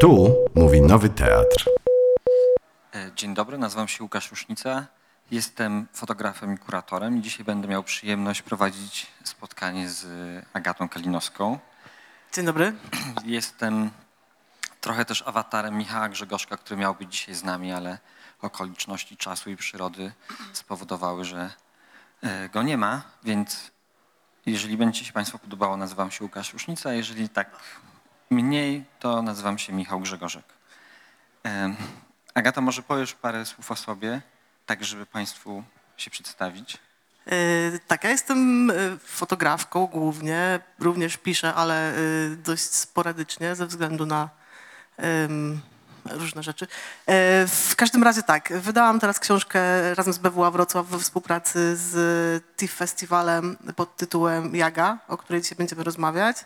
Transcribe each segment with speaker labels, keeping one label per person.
Speaker 1: Tu mówi Nowy Teatr.
Speaker 2: E, Dzień dobry, nazywam się Łukasz Rusznica. Jestem fotografem i kuratorem i dzisiaj będę miał przyjemność prowadzić spotkanie z Agatą Kalinowską.
Speaker 3: Dzień dobry.
Speaker 2: Jestem trochę też awatarem Michała Grzegorzka, który miał być dzisiaj z nami, ale okoliczności czasu i przyrody spowodowały, że e, go nie ma, więc jeżeli będzie się Państwu podobało, nazywam się Łukasz Rusznica, jeżeli tak mniej, to nazywam się Michał Grzegorzek. Agata, może powiesz parę słów o sobie, tak żeby Państwu się przedstawić?
Speaker 3: E, Tak, ja jestem e, fotografką głównie, również piszę, ale e, dość sporadycznie ze względu na różne rzeczy. W każdym razie tak, wydałam teraz książkę razem z BWA Wrocław we współpracy z TIFF Festiwalem pod tytułem Jaga, o której dzisiaj będziemy rozmawiać.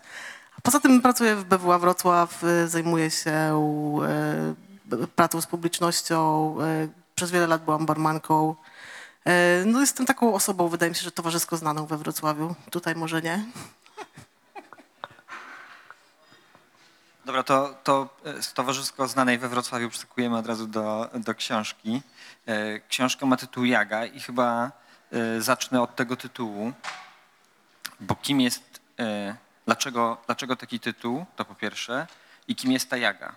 Speaker 3: Poza tym pracuję w BWA Wrocław, e, zajmuję się e, pracą z publicznością, e, przez wiele lat byłam barmanką. No jestem taką osobą, wydaje mi się, że towarzysko znaną we Wrocławiu. Tutaj może nie.
Speaker 2: Dobra, to, to towarzysko znanej we Wrocławiu przeskakujemy od razu do, do książki. Książka ma tytuł Jaga i chyba zacznę od tego tytułu, bo kim jest, dlaczego, dlaczego taki tytuł, to po pierwsze, i kim jest ta Jaga?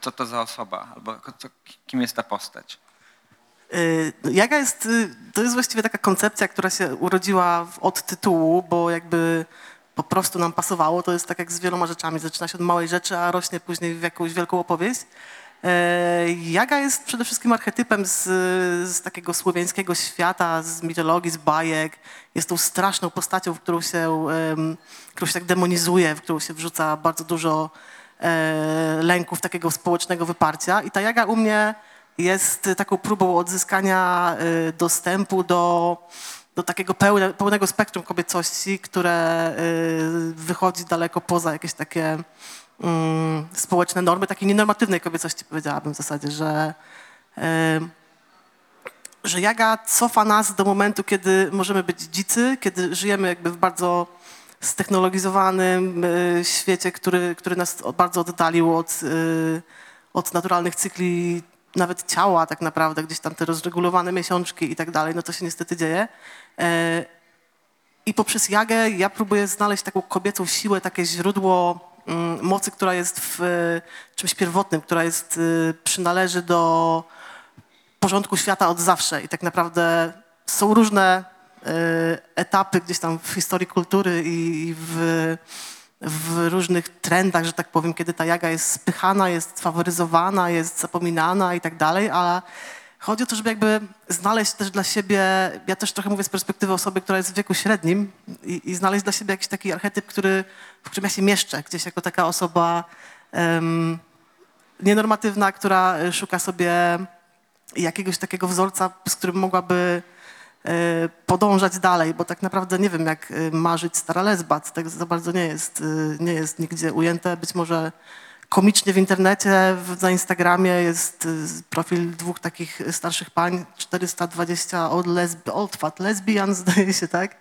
Speaker 2: Co to za osoba, albo co, kim jest ta postać?
Speaker 3: Y, Jaga jest, y, to jest właściwie taka koncepcja, która się urodziła od tytułu, bo jakby po prostu nam pasowało. To jest tak jak z wieloma rzeczami. Zaczyna się od małej rzeczy, a rośnie później w jakąś wielką opowieść. E, Jaga jest przede wszystkim archetypem z, z takiego słowiańskiego świata, z mitologii, z bajek. Jest tą straszną postacią, w którą się, którą się tak demonizuje, w którą się wrzuca bardzo dużo e, lęków, takiego społecznego wyparcia. I ta Jaga u mnie jest taką próbą odzyskania y, dostępu do, do takiego pełne, pełnego spektrum kobiecości, które wychodzi daleko poza jakieś takie mm, społeczne normy, takiej nienormatywnej kobiecości powiedziałabym w zasadzie, że, że jaga cofa nas do momentu, kiedy możemy być dzicy, kiedy żyjemy jakby w bardzo ztechnologizowanym y, świecie, który, który nas bardzo oddalił od, y, od naturalnych cykli nawet ciała tak naprawdę, gdzieś tam te rozregulowane miesiączki i tak dalej, no to się niestety dzieje. E, I poprzez jagę ja próbuję znaleźć taką kobiecą siłę, takie źródło mocy, która jest w e, czymś pierwotnym, która jest, e, przynależy do porządku świata od zawsze. I tak naprawdę są różne e, etapy gdzieś tam w historii kultury i w, w różnych trendach, że tak powiem, kiedy ta jaga jest spychana, jest faworyzowana, jest zapominana i tak dalej, ale chodzi o to, żeby jakby znaleźć też dla siebie, ja też trochę mówię z perspektywy osoby, która jest w wieku średnim i, i znaleźć dla siebie jakiś taki archetyp, który, w którym ja się mieszczę, gdzieś jako taka osoba em, nienormatywna, która szuka sobie jakiegoś takiego wzorca, z którym mogłaby e, podążać dalej, bo tak naprawdę nie wiem, jak e, marzyć stara lesba, to tak za bardzo nie jest, e, nie jest nigdzie ujęte. Być może komicznie w internecie, na Instagramie jest e, profil dwóch takich starszych pań, 420 old, lesb, old fat lesbian, zdaje się, tak?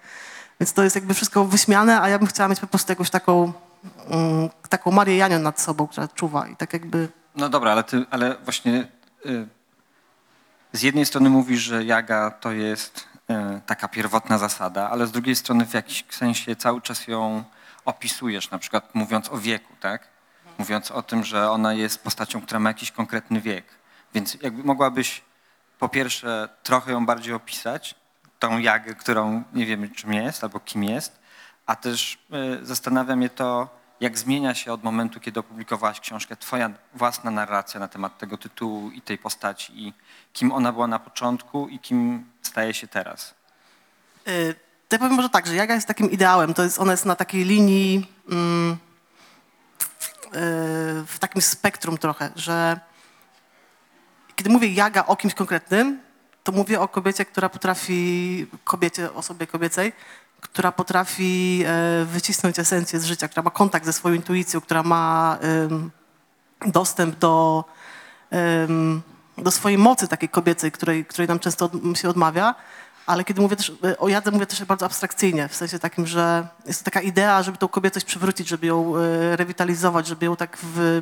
Speaker 3: Więc to jest jakby wszystko wyśmiane, a ja bym chciała mieć po prostu jakąś taką, mm, taką Marię Janion nad sobą, która czuwa i tak jakby...
Speaker 2: No dobra, ale, ty, ale właśnie y, z jednej strony mówisz, że jaga to jest y, taka pierwotna zasada, ale z drugiej strony w jakimś sensie cały czas ją opisujesz, na przykład mówiąc o wieku, tak? Mówiąc o tym, że ona jest postacią, która ma jakiś konkretny wiek. Więc jakby mogłabyś po pierwsze trochę ją bardziej opisać, tą jagę, którą nie wiemy czym jest albo kim jest, a też y, zastanawia mnie to, jak zmienia się od momentu, kiedy opublikowałaś książkę, twoja własna narracja na temat tego tytułu i tej postaci i kim ona była na początku i kim staje się teraz.
Speaker 3: Y, To ja powiem może tak, że jaga jest takim ideałem. To jest, ona jest na takiej linii, mm, w takim spektrum trochę, że kiedy mówię jaga o kimś konkretnym, to mówię o kobiecie, która potrafi, kobiecie, osobie kobiecej, która potrafi e, wycisnąć esencję z życia, która ma kontakt ze swoją intuicją, która ma dostęp do, do swojej mocy takiej kobiecej, której, której nam często się odmawia, ale kiedy mówię też y, o jadze, mówię też bardzo abstrakcyjnie, w sensie takim, że jest to taka idea, żeby tą kobiecość przywrócić, żeby ją y, rewitalizować, żeby ją tak w,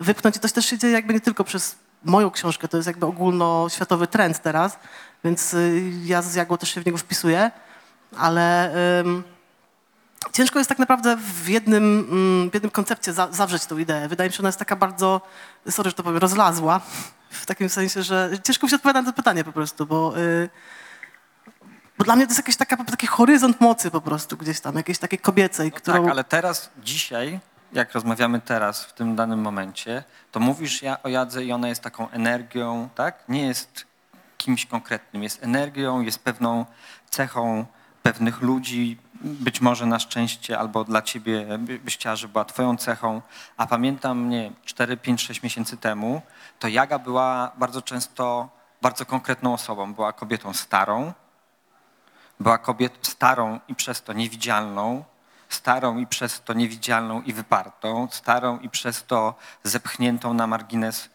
Speaker 3: wypchnąć i to też się dzieje jakby nie tylko przez moją książkę, to jest jakby ogólnoświatowy trend teraz, więc y, ja z Jagą też się w niego wpisuję, ale ciężko jest tak naprawdę w jednym, mm, w jednym koncepcie za, zawrzeć tą ideę. Wydaje mi się, że ona jest taka bardzo, sorry, że to powiem, rozlazła, w takim sensie, że ciężko mi się odpowiada na to pytanie po prostu, bo, y, bo dla mnie to jest jakiś taka, taki horyzont mocy po prostu gdzieś tam, jakiejś takiej kobiecej,
Speaker 2: No
Speaker 3: którą...
Speaker 2: Tak, ale teraz, dzisiaj, jak rozmawiamy teraz, w tym danym momencie, to mówisz ja o jadze i ona jest taką energią, tak? Nie jest kimś konkretnym, jest energią, jest pewną cechą pewnych ludzi, być może na szczęście albo dla ciebie by- byś chciała, żeby była twoją cechą. A pamiętam, nie 4, 5, 6 miesięcy temu, to Jaga była bardzo często bardzo konkretną osobą. Była kobietą starą, była kobietą starą i przez to niewidzialną, starą i przez to niewidzialną i wypartą, starą i przez to zepchniętą na margines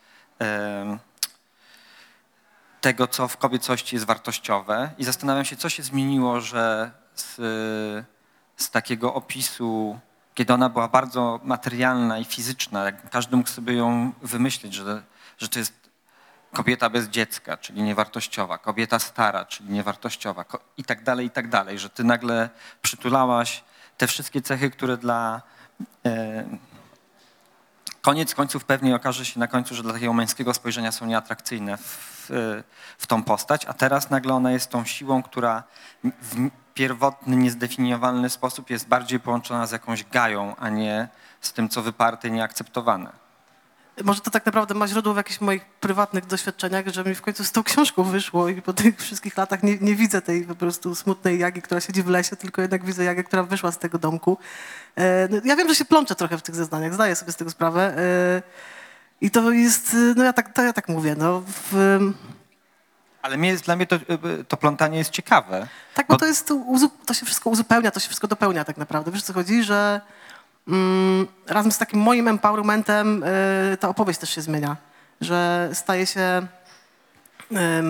Speaker 2: tego, co w kobiecości jest wartościowe. I zastanawiam się, co się zmieniło, że z, z takiego opisu, kiedy ona była bardzo materialna i fizyczna, każdy mógł sobie ją wymyślić, że, że to jest kobieta bez dziecka, czyli niewartościowa, kobieta stara, czyli niewartościowa i tak dalej, i tak dalej, że ty nagle przytulałaś te wszystkie cechy, które dla... E, koniec końców pewnie okaże się na końcu, że dla takiego męskiego spojrzenia są nieatrakcyjne w, w tą postać, a teraz nagle ona jest tą siłą, która w pierwotny, niezdefiniowalny sposób jest bardziej połączona z jakąś gają, a nie z tym, co wyparte i nieakceptowane.
Speaker 3: Może to tak naprawdę ma źródło w jakichś moich prywatnych doświadczeniach, że mi w końcu z tą książką wyszło i po tych wszystkich latach nie, nie widzę tej po prostu smutnej Jagi, która siedzi w lesie, tylko jednak widzę Jagę, która wyszła z tego domku. E, no, ja wiem, że się plączę trochę w tych zeznaniach, zdaję sobie z tego sprawę. E, I to jest, e, no ja tak, to ja tak mówię, no w,
Speaker 2: Ale mnie jest, dla mnie to, to plątanie jest ciekawe.
Speaker 3: tak, bo
Speaker 2: Bo-
Speaker 3: to jest, to, się wszystko uzupełnia, to się wszystko dopełnia tak naprawdę. Wiesz, co chodzi, że razem z takim moim empowermentem y, ta opowieść też się zmienia, że staje się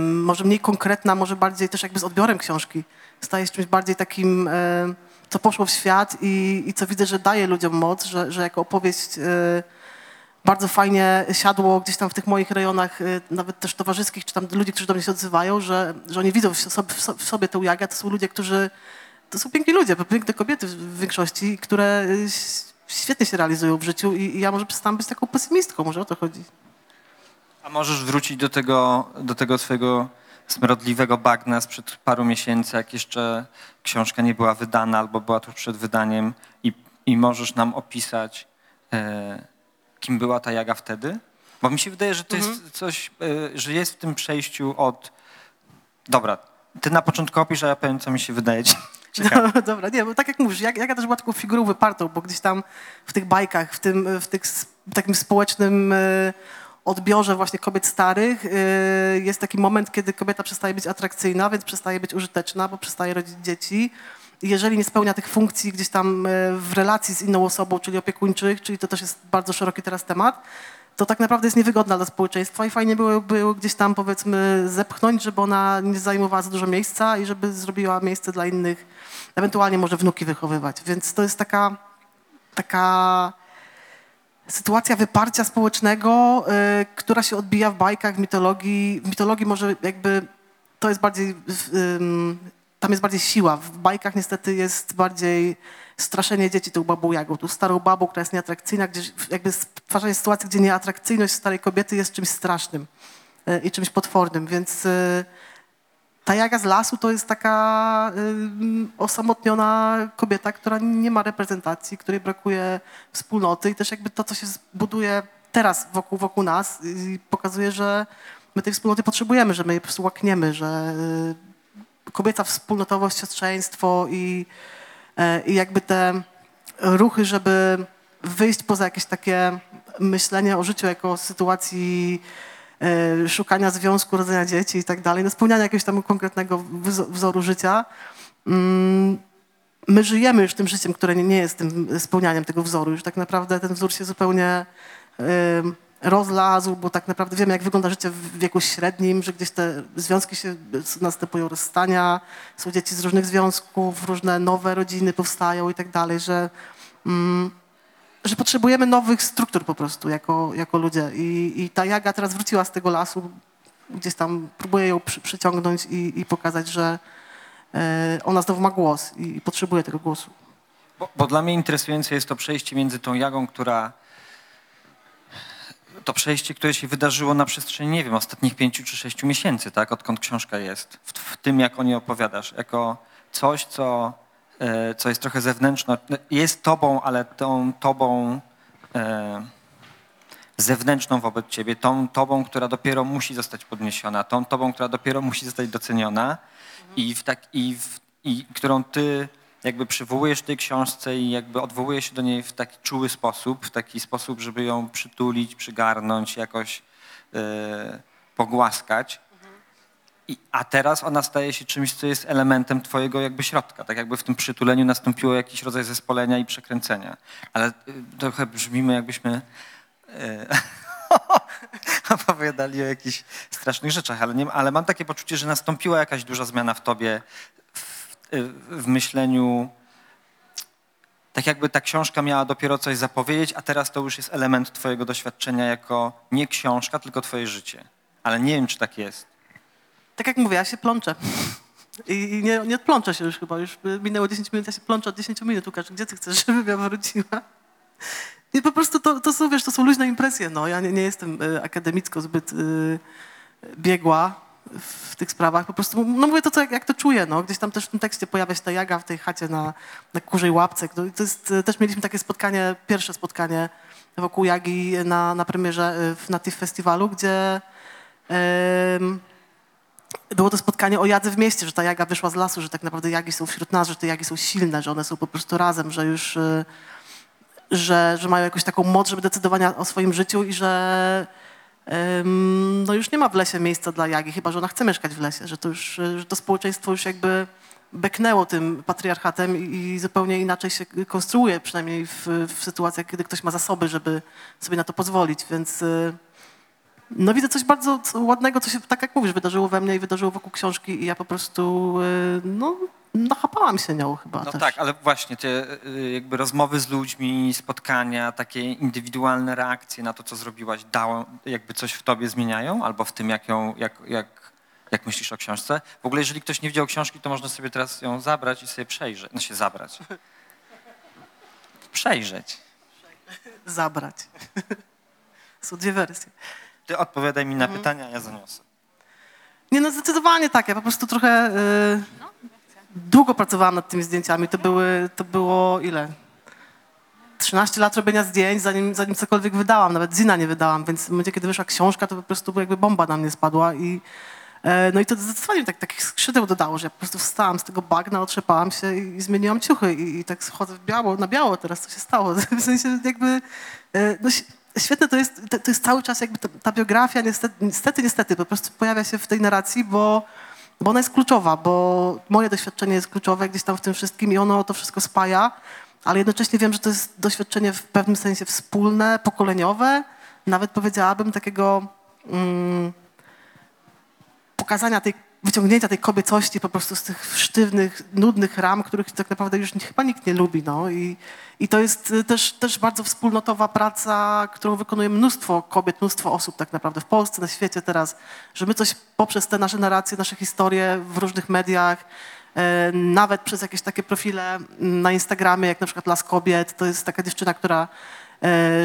Speaker 3: może mniej konkretna, może bardziej też jakby z odbiorem książki. Staje się czymś bardziej takim, y, co poszło w świat i, i co widzę, że daje ludziom moc, że, że jako opowieść y, bardzo fajnie siadło gdzieś tam w tych moich rejonach, nawet też towarzyskich, czy tam ludzi, którzy do mnie się odzywają, że, że oni widzą w sobie, w so- w sobie tę Jagę. To są ludzie, którzy, to są piękni ludzie, piękne kobiety w większości, które świetnie się realizują w życiu i, i ja może przestałam być taką pesymistką, może o to chodzi.
Speaker 2: A możesz wrócić do tego, do tego swojego smrodliwego bagna sprzed paru miesięcy, jak jeszcze książka nie była wydana albo była tuż przed wydaniem i, i możesz nam opisać, e, kim była ta Jaga wtedy? Bo mi się wydaje, że to jest coś, e, że jest w tym przejściu od... Dobra, ty na początku opisz, a ja powiem, co mi się wydaje
Speaker 3: No, dobra, nie, bo tak jak mówisz, Jaga też była taką figurą wypartą, bo gdzieś tam w tych bajkach, w tym w tych, takim społecznym e, odbiorze właśnie kobiet starych e, jest taki moment, kiedy kobieta przestaje być atrakcyjna, więc przestaje być użyteczna, bo przestaje rodzić dzieci. Jeżeli nie spełnia tych funkcji gdzieś tam e, w relacji z inną osobą, czyli opiekuńczych, czyli to też jest bardzo szeroki teraz temat, to tak naprawdę jest niewygodna dla społeczeństwa i fajnie byłoby gdzieś tam powiedzmy zepchnąć, żeby ona nie zajmowała za dużo miejsca i żeby zrobiła miejsce dla innych, ewentualnie może wnuki wychowywać. Więc to jest taka, taka sytuacja wyparcia społecznego, y, która się odbija w bajkach, w mitologii. W mitologii może jakby to jest bardziej, ym, tam jest bardziej siła. W bajkach niestety jest bardziej straszenie dzieci tą babą Jagą, tą starą babą, która jest nieatrakcyjna, gdzie jakby stwarzanie sytuacji, gdzie nieatrakcyjność starej kobiety jest czymś strasznym y, i czymś potwornym, więc y, ta Jaga z lasu to jest taka ym, osamotniona kobieta, która nie ma reprezentacji, której brakuje wspólnoty i też jakby to, co się buduje teraz wokół, wokół nas pokazuje, że my tej wspólnoty potrzebujemy, że my jej po prostu łakniemy, że kobieca wspólnotowość, siostrzeństwo i, e, i jakby te ruchy, żeby wyjść poza jakieś takie myślenie o życiu jako sytuacji e, szukania związku, rodzenia dzieci i tak dalej, no spełniania jakiegoś tam konkretnego wzo- wzoru życia. Mm, My żyjemy już tym życiem, które nie- jest tym spełnianiem tego wzoru. Już tak naprawdę ten wzór się zupełnie rozlazł, bo tak naprawdę wiemy, jak wygląda życie w wieku średnim, że gdzieś te związki się, następują rozstania, są dzieci z różnych związków, różne nowe rodziny powstają i tak dalej, że, mm, że potrzebujemy nowych struktur po prostu jako, jako ludzie. I, I ta Jaga teraz wróciła z tego lasu, gdzieś tam próbuje ją przy, przyciągnąć i, i pokazać, że e, ona znowu ma głos i, i potrzebuje tego głosu.
Speaker 2: Bo, bo dla mnie interesujące jest to przejście między tą Jagą, która to przejście, które się wydarzyło na przestrzeni, nie wiem, ostatnich pięciu czy sześciu miesięcy, tak, odkąd książka jest, w, w tym, jak o niej opowiadasz, jako coś, co, e, co jest trochę zewnętrzne, jest tobą, ale tą tobą e, zewnętrzną wobec ciebie, tą tobą, która dopiero musi zostać podniesiona, tą tobą, która dopiero musi zostać doceniona. I, w tak, i, w, i którą ty jakby przywołujesz w tej książce i jakby odwołujesz się do niej w taki czuły sposób, w taki sposób, żeby ją przytulić, przygarnąć, jakoś e, pogłaskać. I, a teraz ona staje się czymś, co jest elementem twojego jakby środka. Tak jakby w tym przytuleniu nastąpiło jakiś rodzaj zespolenia i przekręcenia. Ale y, trochę brzmimy jakbyśmy e, opowiadali o jakichś strasznych rzeczach, ale, nie, ale mam takie poczucie, że nastąpiła jakaś duża zmiana w tobie, w, w myśleniu. Tak jakby ta książka miała dopiero coś zapowiedzieć, a teraz to już jest element twojego doświadczenia jako nie książka, tylko twoje życie. Ale nie wiem, czy tak jest.
Speaker 3: Tak jak mówię, ja się plączę. I nie, nie odplączę się już chyba. Już minęło 10 minut, ja się plączę od 10 minut. Łukasz, gdzie ty chcesz, żebym ja wróciła? I po prostu to, to są, wiesz, to są luźne impresje. No. Ja nie, nie jestem e, akademicko zbyt y, biegła w tych sprawach. Po prostu, no mówię to, co, jak, jak to czuję. No. Gdzieś tam też w tym tekście pojawia się ta jaga w tej chacie na, na kurzej łapce. To jest, e, też mieliśmy takie spotkanie, pierwsze spotkanie wokół Jagi na, na premierze e, w Native Festiwalu, gdzie em, było to spotkanie o jadze w mieście, że ta jaga wyszła z lasu, że tak naprawdę jagi są wśród nas, że te jagi są silne, że one są po prostu razem, że już y, że, że mają jakąś taką moc, żeby decydowania o swoim życiu i że no już nie ma w lesie miejsca dla jagi, chyba że ona chce mieszkać w lesie, że to już y, że to społeczeństwo już jakby beknęło tym patriarchatem i, zupełnie inaczej się konstruuje, przynajmniej w, w sytuacjach, kiedy ktoś ma zasoby, żeby sobie na to pozwolić, więc... Y, no widzę coś bardzo ładnego, co się, tak jak mówisz, wydarzyło we mnie i wydarzyło wokół książki i ja po prostu, y, no, nachapałam się nią chyba
Speaker 2: No
Speaker 3: też.
Speaker 2: tak, ale właśnie te y, jakby rozmowy z ludźmi, spotkania, takie indywidualne reakcje na to, co zrobiłaś, dało, jakby coś w tobie zmieniają? Albo w tym, jak, ją, jak, jak, jak myślisz o książce? W ogóle, jeżeli ktoś nie widział książki, to można sobie teraz ją zabrać i sobie przejrzeć. No się zabrać. Przejrzeć.
Speaker 3: Zabrać. Są dwie wersje.
Speaker 2: Ty odpowiadaj mi na
Speaker 3: Mhm.
Speaker 2: pytania, a ja zaniosę.
Speaker 3: Nie no, zdecydowanie tak. Ja po prostu trochę y, długo pracowałam nad tymi zdjęciami. To, były, to było ile? 13 lat robienia zdjęć, zanim, zanim cokolwiek wydałam. Nawet Zina nie wydałam, więc w momencie, kiedy wyszła książka, to po prostu jakby bomba na mnie spadła i e, no i to zdecydowanie tak, takich skrzydeł dodało, że ja po prostu wstałam z tego bagna, otrzepałam się i, i zmieniłam ciuchy i, i tak schodzę biało, na biało teraz, co się stało. W sensie jakby, e, no świetne to jest, to jest cały czas jakby ta, ta biografia niestety, niestety, niestety po prostu pojawia się w tej narracji, bo, bo ona jest kluczowa, bo moje doświadczenie jest kluczowe gdzieś tam w tym wszystkim i ono to wszystko spaja, ale jednocześnie wiem, że to jest doświadczenie w pewnym sensie wspólne, pokoleniowe, nawet powiedziałabym takiego mm, pokazania tej, wyciągnięcia tej kobiecości po prostu z tych sztywnych, nudnych ram, których tak naprawdę już chyba nikt nie lubi. No. I, I to jest y, też, też bardzo wspólnotowa praca, którą wykonuje mnóstwo kobiet, mnóstwo osób tak naprawdę w Polsce, na świecie teraz, że my coś poprzez te nasze narracje, nasze historie w różnych mediach, e, nawet przez jakieś takie profile mm, na Instagramie, jak na przykład Las Kobiet, to jest taka dziewczyna, która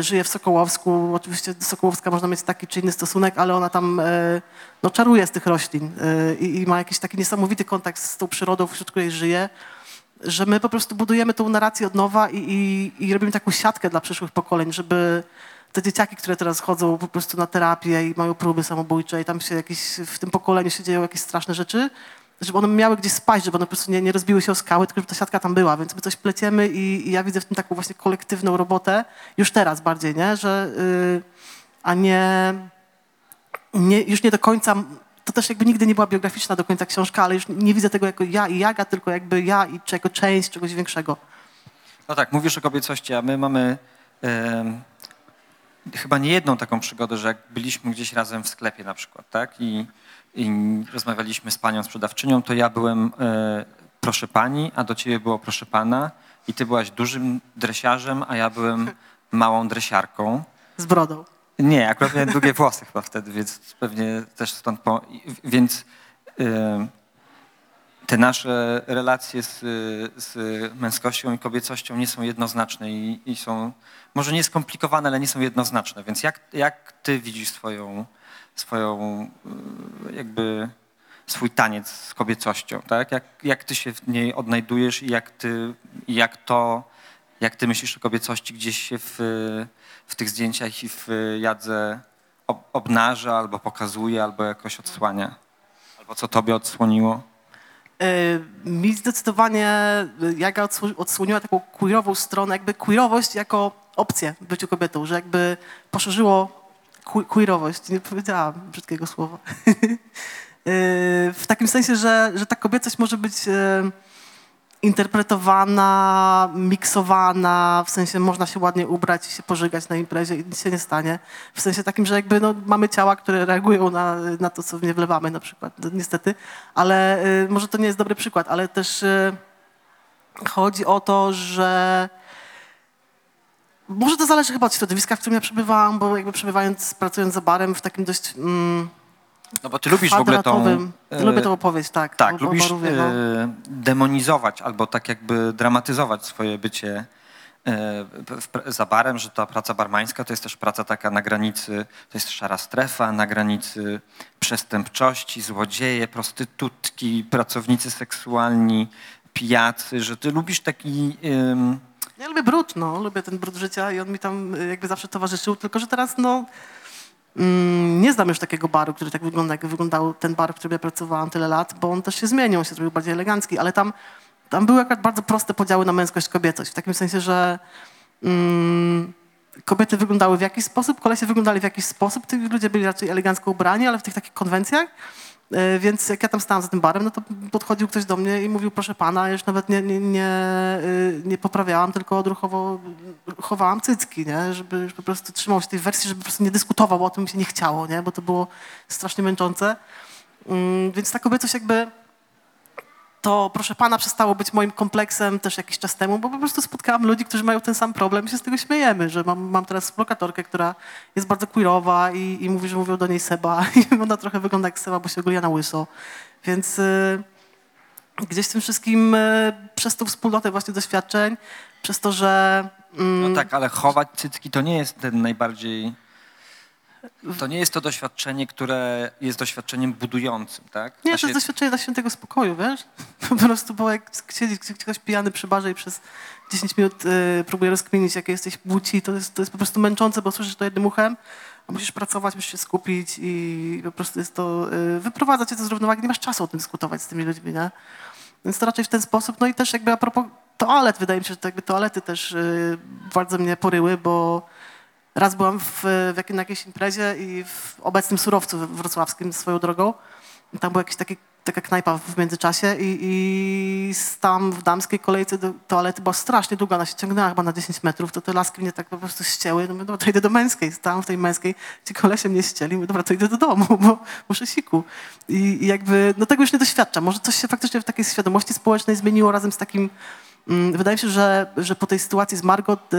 Speaker 3: żyje w Sokołowsku. Oczywiście do Sokołowska można mieć taki czy inny stosunek, ale ona tam e, no, czaruje z tych roślin e, i, i ma jakiś taki niesamowity kontakt z tą przyrodą, wśród której żyje, że my po prostu budujemy tą narrację od nowa i, i, i robimy taką siatkę dla przyszłych pokoleń, żeby te dzieciaki, które teraz chodzą po prostu na terapię i mają próby samobójcze i tam się jakieś, w tym pokoleniu się dzieją jakieś straszne rzeczy, żeby one miały gdzieś spaść, żeby one po prostu nie, nie rozbiły się o skały, tylko żeby ta siatka tam była, więc my coś pleciemy i, i ja widzę w tym taką właśnie kolektywną robotę, już teraz bardziej, nie? Że, yy, a nie, nie, już nie do końca, to też jakby nigdy nie była biograficzna do końca książka, ale już nie widzę tego jako ja i Jaga, tylko jakby ja i jako część czegoś większego.
Speaker 2: No tak, mówisz o kobiecości, a my mamy em, chyba nie jedną taką przygodę, że jak byliśmy gdzieś razem w sklepie na przykład, tak? I, i rozmawialiśmy z panią sprzedawczynią, to ja byłem e, proszę pani, a do ciebie było proszę pana i ty byłaś dużym dresiarzem, a ja byłem małą dresiarką.
Speaker 3: Z brodą.
Speaker 2: Nie, akurat miałem długie włosy chyba wtedy, więc pewnie też stąd po... Więc e, te nasze relacje z, z męskością i kobiecością nie są jednoznaczne i, i są może nie skomplikowane, ale nie są jednoznaczne. Więc jak, jak ty widzisz swoją, swoją y, jakby swój taniec z kobiecością, tak? Jak, jak ty się w niej odnajdujesz i jak ty, jak to, jak ty myślisz o kobiecości gdzieś się w, w tych zdjęciach i w Jadze ob, obnaża albo pokazuje, albo jakoś odsłania? Albo co tobie odsłoniło?
Speaker 3: Y, Mi zdecydowanie y, Jaga odsłoniła taką queerową stronę, jakby queerowość jako opcję w byciu kobietą, że jakby poszerzyło que- queerowość. Nie powiedziałam brzydkiego słowa. Y, w takim sensie, że, że ta kobiecość może być interpretowana, miksowana, w sensie można się ładnie ubrać i się pożygać na imprezie i nic się nie stanie. W sensie takim, że jakby no, mamy ciała, które reagują na, na to, co w nie wlewamy na przykład, no, niestety. Ale y, może to nie jest dobry przykład, ale też y, chodzi o to, że może to zależy chyba od środowiska, w którym ja przebywałam, bo jakby przebywając, pracując za barem w takim dość mm,
Speaker 2: No bo ty lubisz w ogóle tą... e,
Speaker 3: Lubię tą opowieść, tak.
Speaker 2: Tak,
Speaker 3: o- o
Speaker 2: lubisz
Speaker 3: Warówie, no.
Speaker 2: e, demonizować albo tak jakby dramatyzować swoje bycie e, za barem, że ta praca barmańska to jest też praca taka na granicy, to jest szara strefa, na granicy przestępczości, złodzieje, prostytutki, pracownicy seksualni, pijacy, że ty lubisz taki...
Speaker 3: Ja lubię brud, no, lubię ten brud życia i on mi tam jakby zawsze towarzyszył, tylko że teraz, no, nie znam już takiego baru, który tak wygląda, jak wyglądał ten bar, w którym ja pracowałam tyle lat, bo on też się zmienił, się zrobił bardziej elegancki, ale tam, tam były bardzo proste podziały na męskość, kobiecość, w takim sensie, że mm, kobiety wyglądały w jakiś sposób, kolesie wyglądali w jakiś sposób, ci ludzie byli raczej elegancko ubrani, ale w tych takich konwencjach, Więc jak ja tam stałam za tym barem, no to podchodził ktoś do mnie i mówił, proszę pana, już nawet nie, nie, nie, y, nie poprawiałam, tylko odruchowo chowałam cycki, nie? Żeby już po prostu trzymał się tej wersji, żeby po prostu nie dyskutował, bo o tym mi się nie chciało, nie? Bo to było strasznie męczące. Mm, Więc ta kobiecość jakby to, proszę pana, przestało być moim kompleksem też jakiś czas temu, bo po prostu spotkałam ludzi, którzy mają ten sam problem i się z tego śmiejemy, że mam, mam teraz współlokatorkę, która jest bardzo queerowa i, i mówi, że mówią do niej Seba i ona trochę wygląda jak Seba, bo się ogolija na łyso. Więc y, gdzieś tym wszystkim y, przez tą wspólnotę właśnie doświadczeń, przez to, że... mm,
Speaker 2: No tak, ale chować cycki to nie jest ten najbardziej. To nie jest to doświadczenie, które jest doświadczeniem budującym, tak?
Speaker 3: Nie, to jest doświadczenie dla świętego spokoju, wiesz? Po prostu, bo jak siedzi ktoś pijany przy barze i przez 10 minut y, próbuje rozkminić, jakie jesteś płci, to jest, to jest po prostu męczące, bo słyszysz to jednym uchem, a musisz pracować, musisz się skupić i po prostu jest to, y, wyprowadza cię to z równowagi, nie masz czasu o tym dyskutować z tymi ludźmi, nie? Więc to raczej w ten sposób, no i też jakby a propos toalet, wydaje mi się, że to jakby toalety też y, bardzo mnie poryły, bo raz byłam w, w na jakiejś imprezie i w obecnym surowcu wrocławskim swoją drogą. Tam była jakaś taki, taka knajpa w międzyczasie i, i tam w damskiej kolejce do toalety była strasznie długa, ona się ciągnęła chyba na 10 metrów, to te laski mnie tak po prostu ścięły. No mówię, dobra, to idę do męskiej. Stałam w tej męskiej, ci kolesie mnie ścieli, mówię, dobra, to idę do domu, bo muszę siku. I, I jakby, no tego już nie doświadczam. Może coś się faktycznie w takiej świadomości społecznej zmieniło razem z takim Wydaje mi się, że, że po tej sytuacji z Margot, y,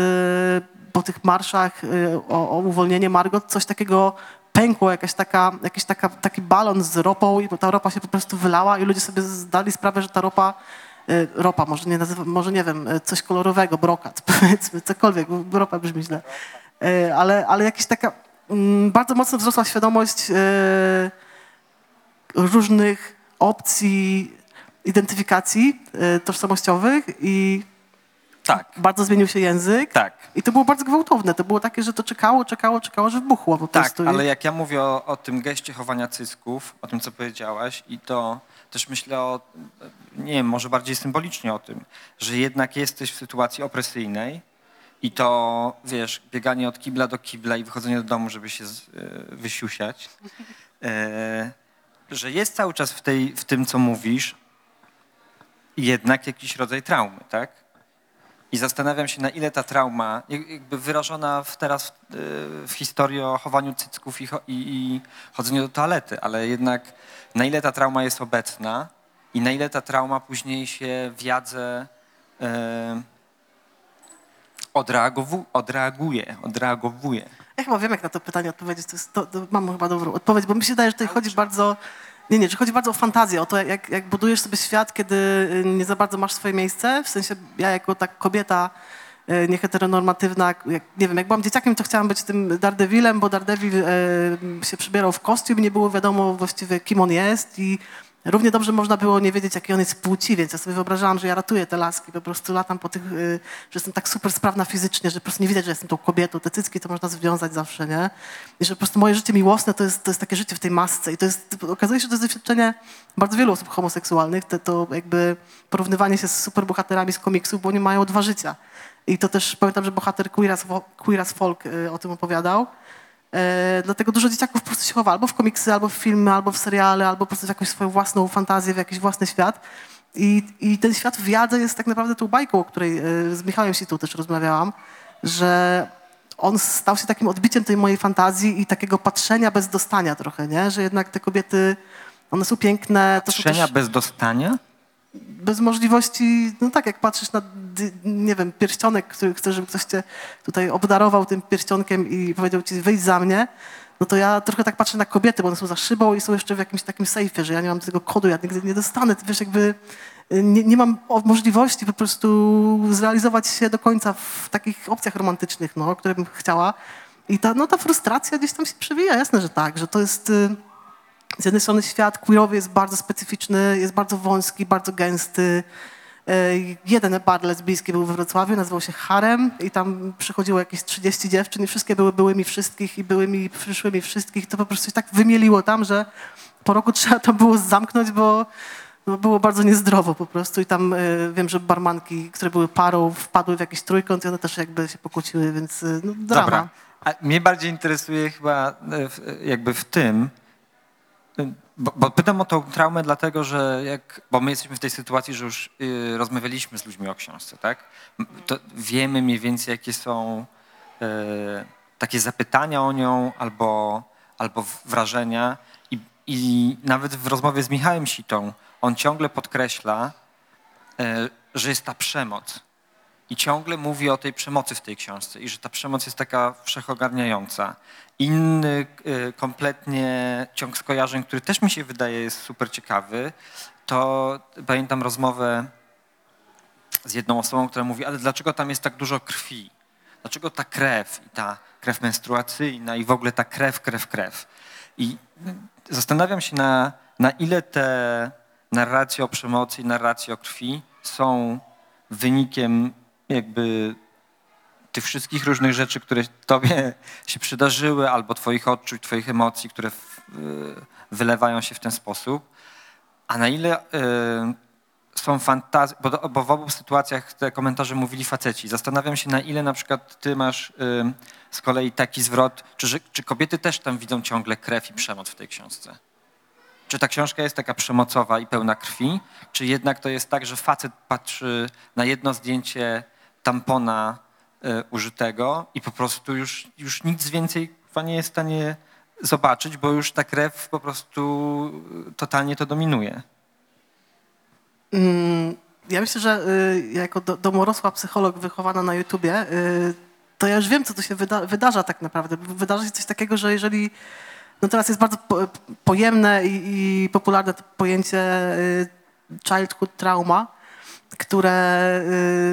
Speaker 3: po tych marszach y, o, o uwolnienie Margot, coś takiego pękło, jakaś taka, jakiś taka, taki balon z ropą i ta ropa się po prostu wylała i ludzie sobie zdali sprawę, że ta ropa, y, ropa, może nie, może nie wiem, coś kolorowego, brokat, powiedzmy, cokolwiek, bo ropa brzmi źle, ale, ale jakaś taka, mm, bardzo mocno wzrosła świadomość różnych opcji identyfikacji y, tożsamościowych i
Speaker 2: Tak,
Speaker 3: bardzo zmienił się język.
Speaker 2: tak.
Speaker 3: I to było bardzo gwałtowne. To było takie, że to czekało, czekało, czekało, że wybuchło po
Speaker 2: Tak,
Speaker 3: prostu. I-
Speaker 2: ale jak ja mówię o, o tym geście chowania cysków, o tym, co powiedziałaś, i to też myślę o, nie wiem, może bardziej symbolicznie o tym, że jednak jesteś w sytuacji opresyjnej i to, wiesz, bieganie od kibla do kibla i wychodzenie do domu, żeby się z, e, wysiusiać, e, że jest cały czas w, tej, w tym, co mówisz, jednak jakiś rodzaj traumy, tak? I zastanawiam się, na ile ta trauma, jak- jakby wyrażona w, teraz w, w historii o chowaniu cycków i, i, chodzeniu do toalety, ale jednak na ile ta trauma jest obecna i na ile ta trauma później się w jadze y, odreagowu, odreaguje, odreagowuje.
Speaker 3: Chyba wiem, jak na to pytanie odpowiedzieć. To jest, to, to mam chyba dobrą odpowiedź, bo mi się wydaje, że tutaj chodzi bardzo... Nie, nie, że chodzi bardzo o fantazję, o to, jak, jak budujesz sobie świat, kiedy y, nie za bardzo masz swoje miejsce. W sensie ja jako tak kobieta y, nieheteronormatywna, jak, nie wiem, jak byłam dzieciakiem, to chciałam być tym Daredevilem, bo Daredevil y, się przybierał w kostium nie było wiadomo właściwie, kim on jest i równie dobrze można było nie wiedzieć, jaki on jest płci, więc ja sobie wyobrażałam, że ja ratuję te laski, po prostu latam po tych, y, że jestem tak super sprawna fizycznie, że po prostu nie widać, że jestem tą kobietą, te cycki to można związać zawsze, nie? I że po prostu moje życie miłosne to jest, to jest takie życie w tej masce i to jest, okazuje się, że to jest doświadczenie bardzo wielu osób homoseksualnych, to, jakby porównywanie się z superbohaterami z komiksów, bo oni mają dwa życia. I to też pamiętam, że bohater Queer as Folk y, o tym opowiadał. E, dlatego dużo dzieciaków po prostu się chowa albo w komiksy, albo w filmy, albo w seriale, albo po prostu w jakąś swoją własną fantazję, w jakiś własny świat. I, I ten świat w jadze jest tak naprawdę tą bajką, o której e, z Michałem Situ też rozmawiałam, że on stał się takim odbiciem tej mojej fantazji i takiego patrzenia bez dostania trochę, nie? Że jednak te kobiety, one są piękne. To są
Speaker 2: Patrzenia
Speaker 3: też
Speaker 2: bez dostania?
Speaker 3: Bez możliwości, no tak jak patrzysz na, nie wiem, pierścionek, który chcesz, żeby ktoś cię tutaj obdarował tym pierścionkiem i powiedział ci wyjdź za mnie, no to ja trochę tak patrzę na kobiety, bo one są za szybą i są jeszcze w jakimś takim sejfie, że ja nie mam tego kodu, ja nigdy nie dostanę, wiesz, jakby y, nie, nie mam możliwości po prostu zrealizować się do końca w takich opcjach romantycznych, no, które bym chciała. I ta, no, ta frustracja gdzieś tam się przewija, jasne, że tak, że to jest... z jednej strony świat queerowy jest bardzo specyficzny, jest bardzo wąski, bardzo gęsty. E, Jeden bar lesbijski był we Wrocławiu, nazywał się Harem i tam przychodziło jakieś 30 dziewczyn i wszystkie były byłymi wszystkich i byłymi przyszłymi wszystkich. To po prostu się tak wymieliło tam, że po roku trzeba to było zamknąć, bo było bardzo niezdrowo po prostu i tam e, wiem, że barmanki, które były parą, wpadły w jakiś trójkąt i one też jakby się pokłóciły, więc e, no, drama.
Speaker 2: Dobra. A mnie bardziej interesuje chyba jakby w tym, bo, bo pytam o tą traumę dlatego, że jak, bo my jesteśmy w tej sytuacji, że już y, rozmawialiśmy z ludźmi o książce, tak? To wiemy mniej więcej, jakie są e, takie zapytania o nią albo, albo wrażenia I, i nawet w rozmowie z Michałem Sitą on ciągle podkreśla, e, że jest ta przemoc. I ciągle mówi o tej przemocy w tej książce i że ta przemoc jest taka wszechogarniająca. Inny y, kompletnie ciąg skojarzeń, który też mi się wydaje jest super ciekawy, to pamiętam rozmowę z jedną osobą, która mówi, ale dlaczego tam jest tak dużo krwi? Dlaczego ta krew i ta krew menstruacyjna i w ogóle ta krew, krew, krew? I y, zastanawiam się na, na ile te narracje o przemocy i narracje o krwi są wynikiem jakby tych wszystkich różnych rzeczy, które tobie się przydarzyły, albo twoich odczuć, twoich emocji, które y, wylewają się w ten sposób, a na ile y, są fantazje, bo, bo w obu sytuacjach te komentarze mówili faceci. Zastanawiam się, na ile na przykład ty masz y, z kolei taki zwrot, czy, czy kobiety też tam widzą ciągle krew i przemoc w tej książce? Czy ta książka jest taka przemocowa i pełna krwi, czy jednak to jest tak, że facet patrzy na jedno zdjęcie tampona użytego i po prostu już, już nic więcej nie jest w stanie zobaczyć, bo już ta krew po prostu e, totalnie to dominuje.
Speaker 3: Mm, Ja myślę, że y, jako do, domorosła psycholog wychowana na YouTubie, to ja już wiem, co tu się wyda wydarza tak naprawdę. Wydarza się coś takiego, że jeżeli... No teraz jest bardzo po, pojemne i, i popularne to pojęcie childhood trauma, które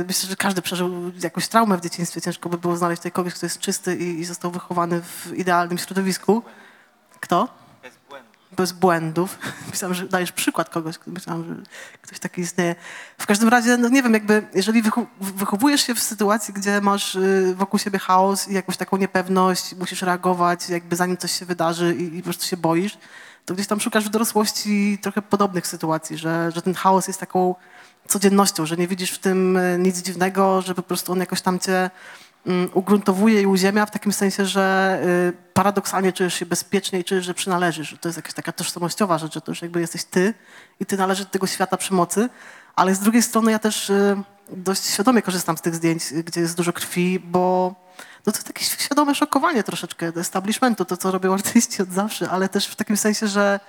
Speaker 3: y, myślę, że każdy przeżył jakąś traumę w dzieciństwie. Ciężko by było znaleźć tutaj kogoś, kto jest czysty i, i został wychowany w idealnym środowisku. Kto? bez błędów. Myślałam, że dajesz przykład kogoś, myślałam, że ktoś taki istnieje. W każdym razie, no nie wiem, jakby jeżeli wychowujesz się w sytuacji, gdzie masz y, wokół siebie chaos i jakąś taką niepewność, musisz reagować jakby zanim coś się wydarzy i, i po prostu się boisz, to gdzieś tam szukasz w dorosłości trochę podobnych sytuacji, że, że ten chaos jest taką codziennością, że nie widzisz w tym y, nic dziwnego, że po prostu on jakoś tam cię mm, ugruntowuje i uziemia w takim sensie, że y, paradoksalnie czujesz się bezpiecznie i czujesz, że przynależysz. że To jest jakaś taka tożsamościowa rzecz, że to już jakby jesteś ty i ty należysz do tego świata przemocy, ale z drugiej strony ja też y, dość świadomie korzystam z tych zdjęć, gdzie jest dużo krwi, bo no to jest takie świadome szokowanie troszeczkę establishmentu, to co robią artyści od zawsze, ale też w takim sensie, że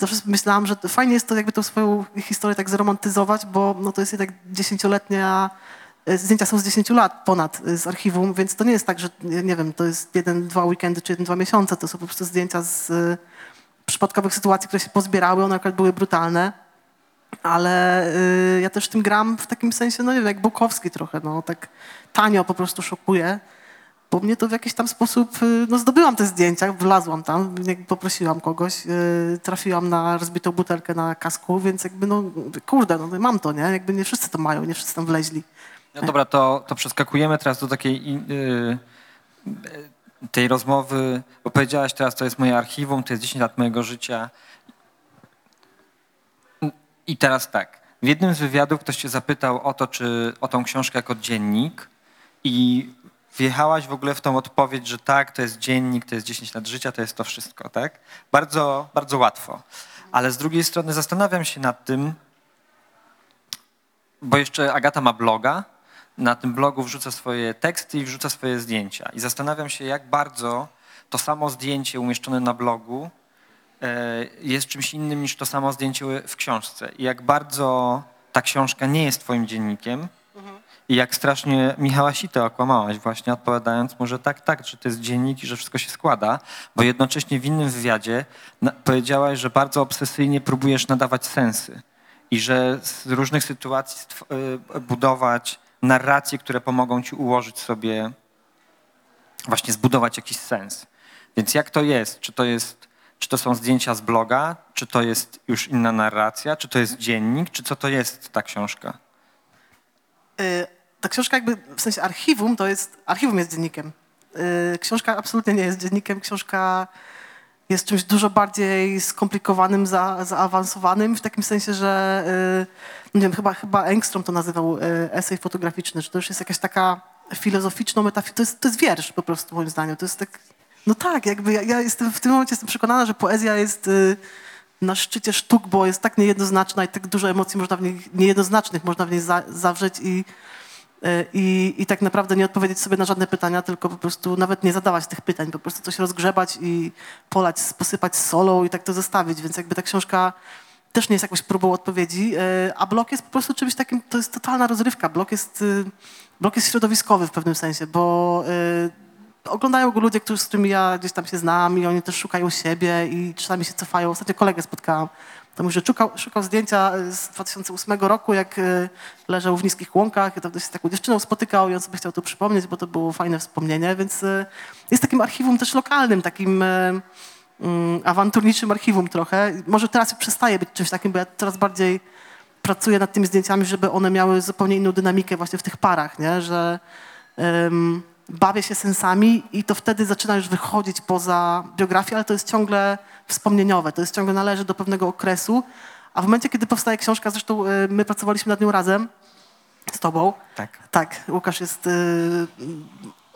Speaker 3: zawsze myślałam, że fajnie jest to jakby tą swoją historię tak zromantyzować, bo no to jest jednak dziesięcioletnia, e, zdjęcia są z 10 lat ponad e, z archiwum, więc to nie jest tak, że nie wiem, to jest jeden, dwa weekendy czy jeden, dwa miesiące, to są po prostu zdjęcia z e, przypadkowych sytuacji, które się pozbierały, one akurat były brutalne, ale ja też tym gram w takim sensie, no nie wiem, jak Bukowski trochę, no tak tanio po prostu szokuje, bo mnie to w jakiś tam sposób, y, no zdobyłam te zdjęcia, wlazłam tam, poprosiłam kogoś, y, trafiłam na rozbitą butelkę na kasku, więc jakby no, kurde, no mam to, nie? Jakby nie wszyscy to mają, nie wszyscy tam wleźli.
Speaker 2: No dobra, to, to przeskakujemy teraz do takiej yy, tej rozmowy, bo powiedziałaś teraz, to jest moje archiwum, to jest 10 lat mojego życia. I teraz tak, w jednym z wywiadów ktoś cię zapytał o to, czy o tą książkę jako dziennik i wjechałaś w ogóle w tą odpowiedź, że tak, to jest dziennik, to jest 10 lat życia, to jest to wszystko, tak? Bardzo, bardzo łatwo. Ale z drugiej strony zastanawiam się nad tym, bo jeszcze Agata ma bloga, na tym blogu wrzuca swoje teksty i wrzuca swoje zdjęcia. I zastanawiam się, jak bardzo to samo zdjęcie umieszczone na blogu e, jest czymś innym niż to samo zdjęcie w książce. I jak bardzo ta książka nie jest twoim dziennikiem i jak strasznie Michała Sitę okłamałaś właśnie, odpowiadając mu, że tak, tak, że to jest dziennik i że wszystko się składa, bo jednocześnie w innym wywiadzie powiedziałaś, że bardzo obsesyjnie próbujesz nadawać sensy i że z różnych sytuacji e, budować narracje, które pomogą ci ułożyć sobie, właśnie zbudować jakiś sens. Więc jak to jest? Czy to jest, czy to są zdjęcia z bloga, czy to jest już inna narracja, czy to jest dziennik, czy co to jest ta książka?
Speaker 3: Y, ta książka jakby, w sensie archiwum to jest, archiwum jest dziennikiem. Y, książka absolutnie nie jest dziennikiem, książka jest czymś dużo bardziej skomplikowanym, za, zaawansowanym, w takim sensie, że y, nie wiem, chyba, chyba Engstrom to nazywał esej fotograficzny, że to już jest jakaś taka filozoficzno metafizyczna, to jest, to jest wiersz po prostu moim zdaniem. To jest tak, no tak, jakby ja, ja jestem w tym momencie jestem przekonana, że poezja jest na szczycie sztuk, bo jest tak niejednoznaczna i tak dużo emocji można w niej, niejednoznacznych można w niej za, zawrzeć i E, i, i tak naprawdę nie odpowiedzieć sobie na żadne pytania, tylko po prostu nawet nie zadawać tych pytań, po prostu coś rozgrzebać i polać, posypać solą i tak to zostawić, więc jakby ta książka też nie jest jakąś próbą odpowiedzi, e, a blok jest po prostu czymś takim, to jest totalna rozrywka. Blok jest, y, blok jest środowiskowy w pewnym sensie, bo y, oglądają go ludzie, którzy, z którymi ja gdzieś tam się znam i oni też szukają siebie i czasami się cofają. Ostatnio kolegę spotkałam, to mówi, że szukał, szukał zdjęcia z 2008 roku, jak y, leżał w niskich łąkach i to się z taką dziewczyną spotykał i on sobie chciał to przypomnieć, bo to było fajne wspomnienie, więc y, jest takim archiwum też lokalnym, takim y, mm, awanturniczym archiwum trochę. Może teraz przestaje być czymś takim, bo ja coraz bardziej pracuję nad tymi zdjęciami, żeby one miały zupełnie inną dynamikę właśnie w tych parach, nie? że um, bawię się sensami i to wtedy zaczyna już wychodzić poza biografię, ale to jest ciągle wspomnieniowe, to jest ciągle należy do pewnego okresu, a w momencie, kiedy powstaje książka, zresztą y, my pracowaliśmy nad nią razem z tobą.
Speaker 2: Tak.
Speaker 3: Tak, Łukasz jest y,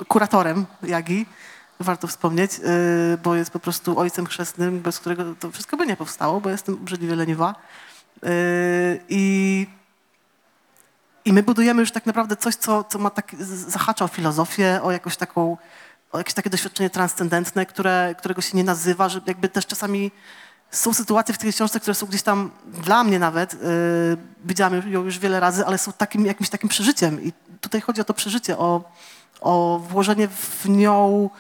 Speaker 3: kuratorem Jagi, warto wspomnieć, y, bo jest po prostu ojcem chrzestnym, bez którego to wszystko by nie powstało, bo jestem obrzydliwie leniwa. I i my budujemy już tak naprawdę coś, co, co ma tak, zahacza o filozofię, o jakąś taką, o jakieś takie doświadczenie transcendentne, które, którego się nie nazywa, że jakby też czasami są sytuacje w tej książce, które są gdzieś tam dla mnie nawet, yy, widziałam ją już wiele razy, ale są takim, jakimś takim przeżyciem. I tutaj chodzi o to przeżycie, o, o włożenie w nią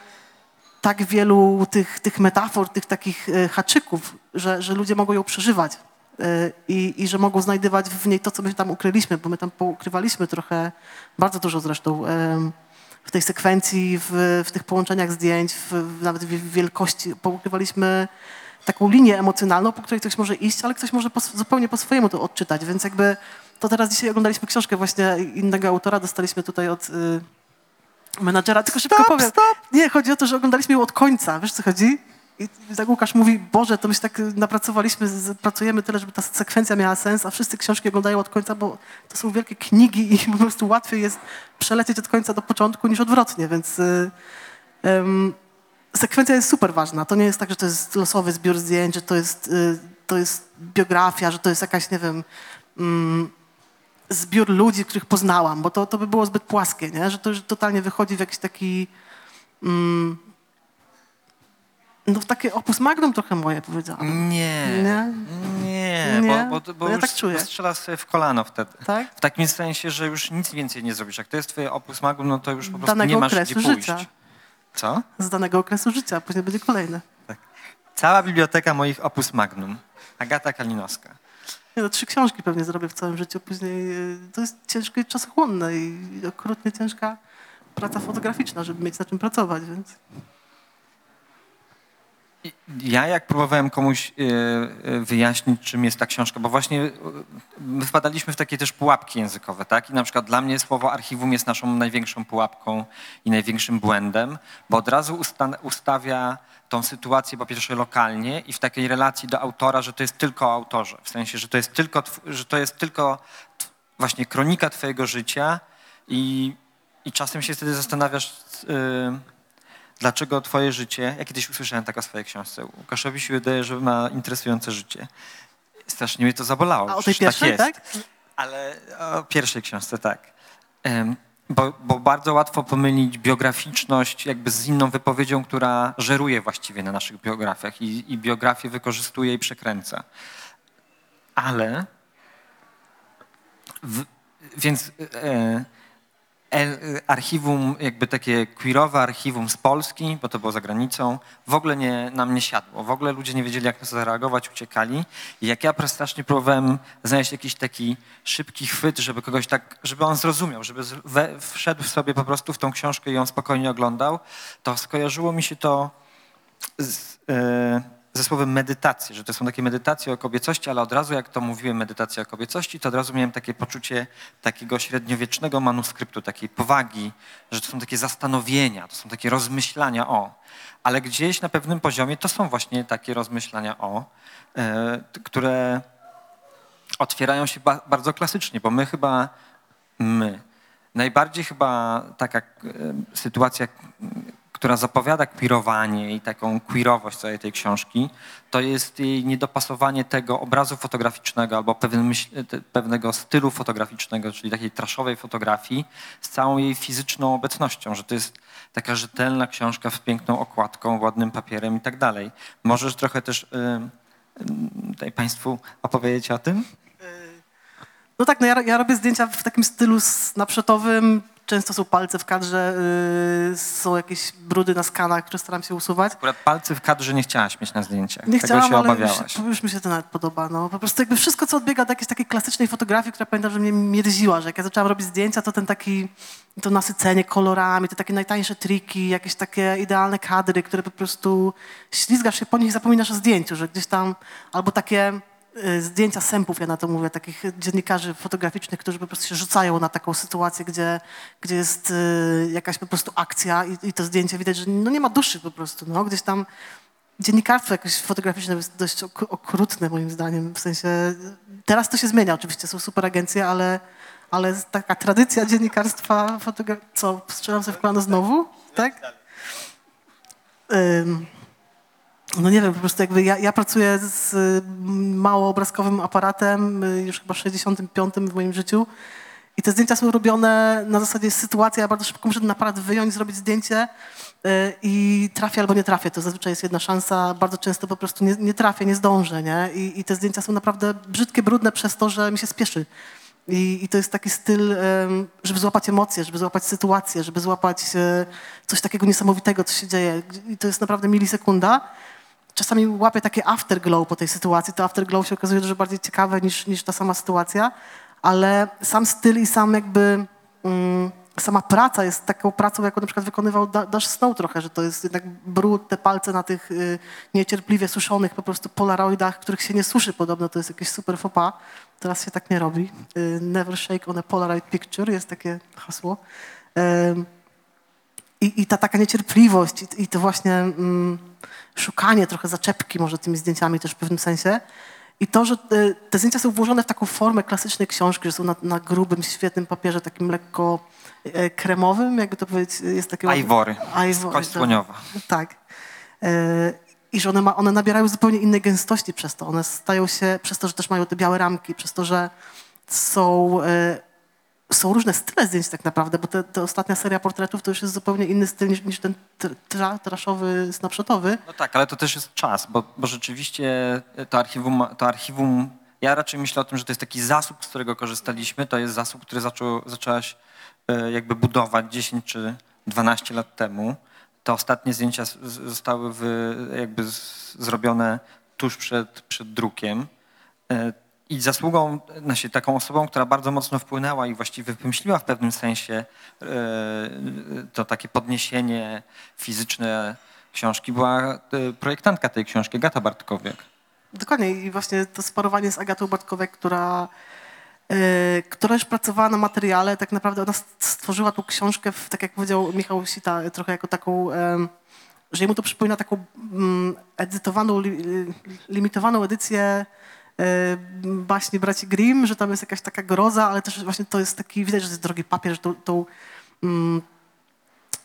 Speaker 3: tak wielu tych, tych metafor, tych takich y, haczyków, że, że ludzie mogą ją przeżywać. E, i, i że mogą znajdywać w niej to, co my tam ukryliśmy, bo my tam poukrywaliśmy trochę, bardzo dużo zresztą, w tej sekwencji, w, w tych połączeniach zdjęć, w, nawet w wielkości. Poukrywaliśmy taką linię emocjonalną, po której ktoś może iść, ale ktoś może po, zupełnie po swojemu to odczytać, więc jakby to teraz dzisiaj oglądaliśmy książkę właśnie innego autora, dostaliśmy tutaj od y, menadżera, tylko szybko stop, powiem. Stop. Nie, chodzi o to, że oglądaliśmy ją od końca, wiesz co chodzi? I tak Łukasz mówi, Boże, to my się tak napracowaliśmy, pracujemy tyle, żeby ta sekwencja miała sens, a wszyscy książki oglądają od końca, bo to są wielkie knigi i po prostu łatwiej jest przelecieć od końca do początku niż odwrotnie, więc um, sekwencja jest super ważna. To nie jest tak, że to jest losowy zbiór zdjęć, że to jest, y, to jest biografia, że to jest jakaś, nie wiem, um, zbiór ludzi, których poznałam, bo to, to by było zbyt płaskie, nie? że to już totalnie wychodzi w jakiś taki... Mm, no w takie opus magnum trochę moje powiedziałam.
Speaker 2: Nie,
Speaker 3: Nie?
Speaker 2: nie,
Speaker 3: Nie?
Speaker 2: bo, bo, bo
Speaker 3: No ja
Speaker 2: już
Speaker 3: tak czuję.
Speaker 2: strzelasz sobie w kolano wtedy.
Speaker 3: Tak?
Speaker 2: W takim sensie, że już nic więcej nie zrobisz. Jak to jest twoje opus magnum, no to już po prostu nie masz gdzie pójść.
Speaker 3: życia.
Speaker 2: Co?
Speaker 3: Z danego okresu życia, później będzie kolejne.
Speaker 2: Cała biblioteka moich opus magnum. Agata Kalinowska.
Speaker 3: Nie, no, trzy książki pewnie zrobię w całym życiu, później y, to jest ciężkie i czasochłonne i okrutnie ciężka praca fotograficzna, żeby mieć na czym pracować, więc...
Speaker 2: Ja jak próbowałem komuś e, e, wyjaśnić, czym jest ta książka, bo właśnie e, my wpadaliśmy w takie też pułapki językowe, tak? I na przykład dla mnie słowo archiwum jest naszą największą pułapką i największym błędem, bo od razu usta- ustawia tą sytuację po pierwsze lokalnie i w takiej relacji do autora, że to jest tylko o autorze. W sensie, że to jest tylko, że to jest tylko właśnie kronika twojego życia i, i czasem się wtedy zastanawiasz, yy, dlaczego twoje życie, ja kiedyś usłyszałem tak o swojej książce, Łukaszowi się wydaje, że ma interesujące życie. Strasznie mnie to zabolało.
Speaker 3: A o tej
Speaker 2: Przecież
Speaker 3: pierwszej,
Speaker 2: tak?
Speaker 3: tak?
Speaker 2: Jest. Ale o pierwszej książce, tak. Em, Bo, bo bardzo łatwo pomylić biograficzność jakby z inną wypowiedzią, która żeruje właściwie na naszych biografiach i, i biografię wykorzystuje i przekręca. Ale w, więc e, archiwum, jakby takie queerowe archiwum z Polski, bo to było za granicą, w ogóle nie, nam nie siadło. W ogóle ludzie nie wiedzieli, jak na to zareagować, uciekali. I jak ja strasznie próbowałem znaleźć jakiś taki szybki chwyt, żeby kogoś tak, żeby on zrozumiał, żeby we, wszedł sobie po prostu w tą książkę i ją spokojnie oglądał, to skojarzyło mi się to z, e, ze słowem medytacje, że to są takie medytacje o kobiecości, ale od razu jak to mówiłem medytacja o kobiecości, to od razu miałem takie poczucie takiego średniowiecznego manuskryptu, takiej powagi, że to są takie zastanowienia, to są takie rozmyślania o. Ale gdzieś na pewnym poziomie to są właśnie takie rozmyślania o, e, które otwierają się ba- bardzo klasycznie, bo my chyba, my, najbardziej chyba taka e, sytuacja, która zapowiada queerowanie i taką queerowość całej tej książki, to jest jej niedopasowanie tego obrazu fotograficznego albo te- pewnego stylu fotograficznego, czyli takiej traszowej fotografii z całą jej fizyczną obecnością, że to jest taka rzetelna książka z piękną okładką, ładnym papierem i tak dalej. Możesz trochę też y, tutaj Państwu opowiedzieć o tym?
Speaker 3: No tak, no ja, ja robię zdjęcia w takim stylu snapshotowym. Często są palce w kadrze, yy, są jakieś brudy na skanach, które staram się usuwać.
Speaker 2: Akurat palcy w kadrze nie chciałaś mieć na zdjęciach.
Speaker 3: Nie
Speaker 2: Tego
Speaker 3: chciałam,
Speaker 2: się
Speaker 3: ale już,
Speaker 2: obawiałaś.
Speaker 3: już mi się to nawet podoba. No. Po prostu jakby wszystko, co odbiega od jakiejś takiej klasycznej fotografii, która pamiętam, że mnie mierziła, że jak ja zaczęłam robić zdjęcia, to ten taki, to nasycenie kolorami, te takie najtańsze triki, jakieś takie idealne kadry, które po prostu ślizgasz się po nich i zapominasz o zdjęciu, że gdzieś tam, albo takie zdjęcia sępów, ja na to mówię, takich dziennikarzy fotograficznych, którzy po prostu się rzucają na taką sytuację, gdzie, gdzie jest y, jakaś po prostu akcja i, i to zdjęcie widać, że no nie ma duszy po prostu, no, gdzieś tam dziennikarstwo jakoś fotograficzne jest dość ok- okrutne moim zdaniem, w sensie teraz to się zmienia oczywiście, są super agencje, ale, ale taka tradycja dziennikarstwa fotogra- co, strzelam sobie w kolano znowu, tak? Ym, no nie wiem, po prostu jakby ja, ja pracuję z y, małoobrazkowym aparatem y, już chyba 65 w moim życiu i te zdjęcia są robione na zasadzie sytuacji, ja bardzo szybko muszę ten aparat wyjąć, zrobić zdjęcie y, i trafię albo nie trafię. To zazwyczaj jest jedna szansa, bardzo często po prostu nie, nie trafię, nie zdążę, nie? I, I te zdjęcia są naprawdę brzydkie, brudne przez to, że mi się spieszy. I, I to jest taki styl, żeby złapać emocje, żeby złapać sytuację, żeby złapać e, coś takiego niesamowitego, co się dzieje. I to jest naprawdę milisekunda. Czasami łapię takie afterglow po tej sytuacji. To afterglow się okazuje dużo bardziej ciekawe niż, niż ta sama sytuacja, ale sam styl i sam jakby mm, sama praca jest taką pracą, jaką na przykład wykonywał Da- Dash Snow trochę, że to jest jednak brud, te palce na tych y, niecierpliwie suszonych po prostu polaroidach, których się nie suszy podobno, to jest jakieś super faux pas. Teraz się tak nie robi. Y, never shake on a polaroid picture jest takie hasło. I, I ta taka niecierpliwość i, i to właśnie mm, szukanie trochę zaczepki może tymi zdjęciami też w pewnym sensie. I to, że te, te zdjęcia są włożone w taką formę klasycznej książki, że są na, na grubym, świetnym papierze, takim lekko e, kremowym, jakby to powiedzieć, jest takie...
Speaker 2: Ajwory.
Speaker 3: Ajwory,
Speaker 2: Kość
Speaker 3: tak.
Speaker 2: słoniowa.
Speaker 3: Tak. E, I że one, ma, one nabierają zupełnie innej gęstości przez to. One stają się, przez to, że też mają te białe ramki, przez to, że są, e, są różne style zdjęć tak naprawdę, bo te ostatnia seria portretów to już jest zupełnie inny styl niż, niż ten tr- tra, traszowy, snapshotowy.
Speaker 2: No tak, ale to też jest czas, bo, bo rzeczywiście to archiwum, to archiwum, ja raczej myślę o tym, że to jest taki zasób, z którego korzystaliśmy, to jest zasób, który zaczął, zaczęłaś e, jakby budować 10 czy 12 lat temu. Te ostatnie zdjęcia zostały wy, jakby z, zrobione tuż przed, przed drukiem. I zasługą, znaczy taką osobą, która bardzo mocno wpłynęła i właściwie wymyśliła w pewnym sensie e, to takie podniesienie fizyczne książki, była e, projektantka tej książki, Gata Bartkowiak.
Speaker 3: Dokładnie i właśnie to sparowanie z Agatą Bartkowiak, która, e, która już pracowała na materiale, tak naprawdę ona st- stworzyła tą książkę, w, tak jak powiedział Michał Sita, trochę jako taką, że jemu to przypomina taką mm, edytowaną, li, li- limitowaną edycję baśni braci Grimm, że tam jest jakaś taka groza, ale też właśnie to jest taki, widać, że to jest drogi papier, że tą, tą mm,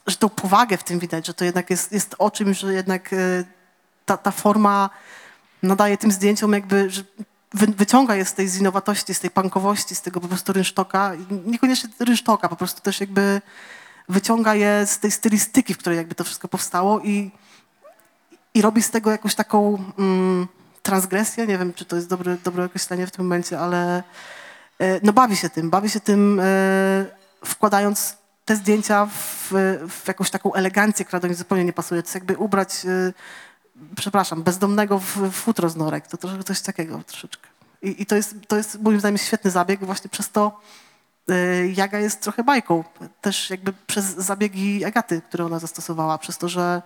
Speaker 3: że tą powagę w tym widać, że to jednak jest, jest o czymś, że jednak e, ta, ta forma nadaje tym zdjęciom jakby, że wy, wyciąga je z tej zinowatości, z tej punkowości, z tego po prostu rynsztoka. Niekoniecznie rynsztoka, po prostu też jakby wyciąga je z tej stylistyki, w której jakby to wszystko powstało i, i robi z tego jakąś taką mm, transgresję. Nie wiem, czy to jest dobre, dobre określenie w tym momencie, ale e, no bawi się tym, bawi się tym e, wkładając te zdjęcia w, w jakąś taką elegancję, która do nich zupełnie nie pasuje. To jest jakby ubrać e, przepraszam, bezdomnego w, futro z norek. To troszkę coś takiego troszeczkę. I, i to, jest, to jest moim zdaniem świetny zabieg. Właśnie przez to Jaga jest trochę bajką. Też jakby przez zabiegi Agaty, które ona zastosowała. Przez to, że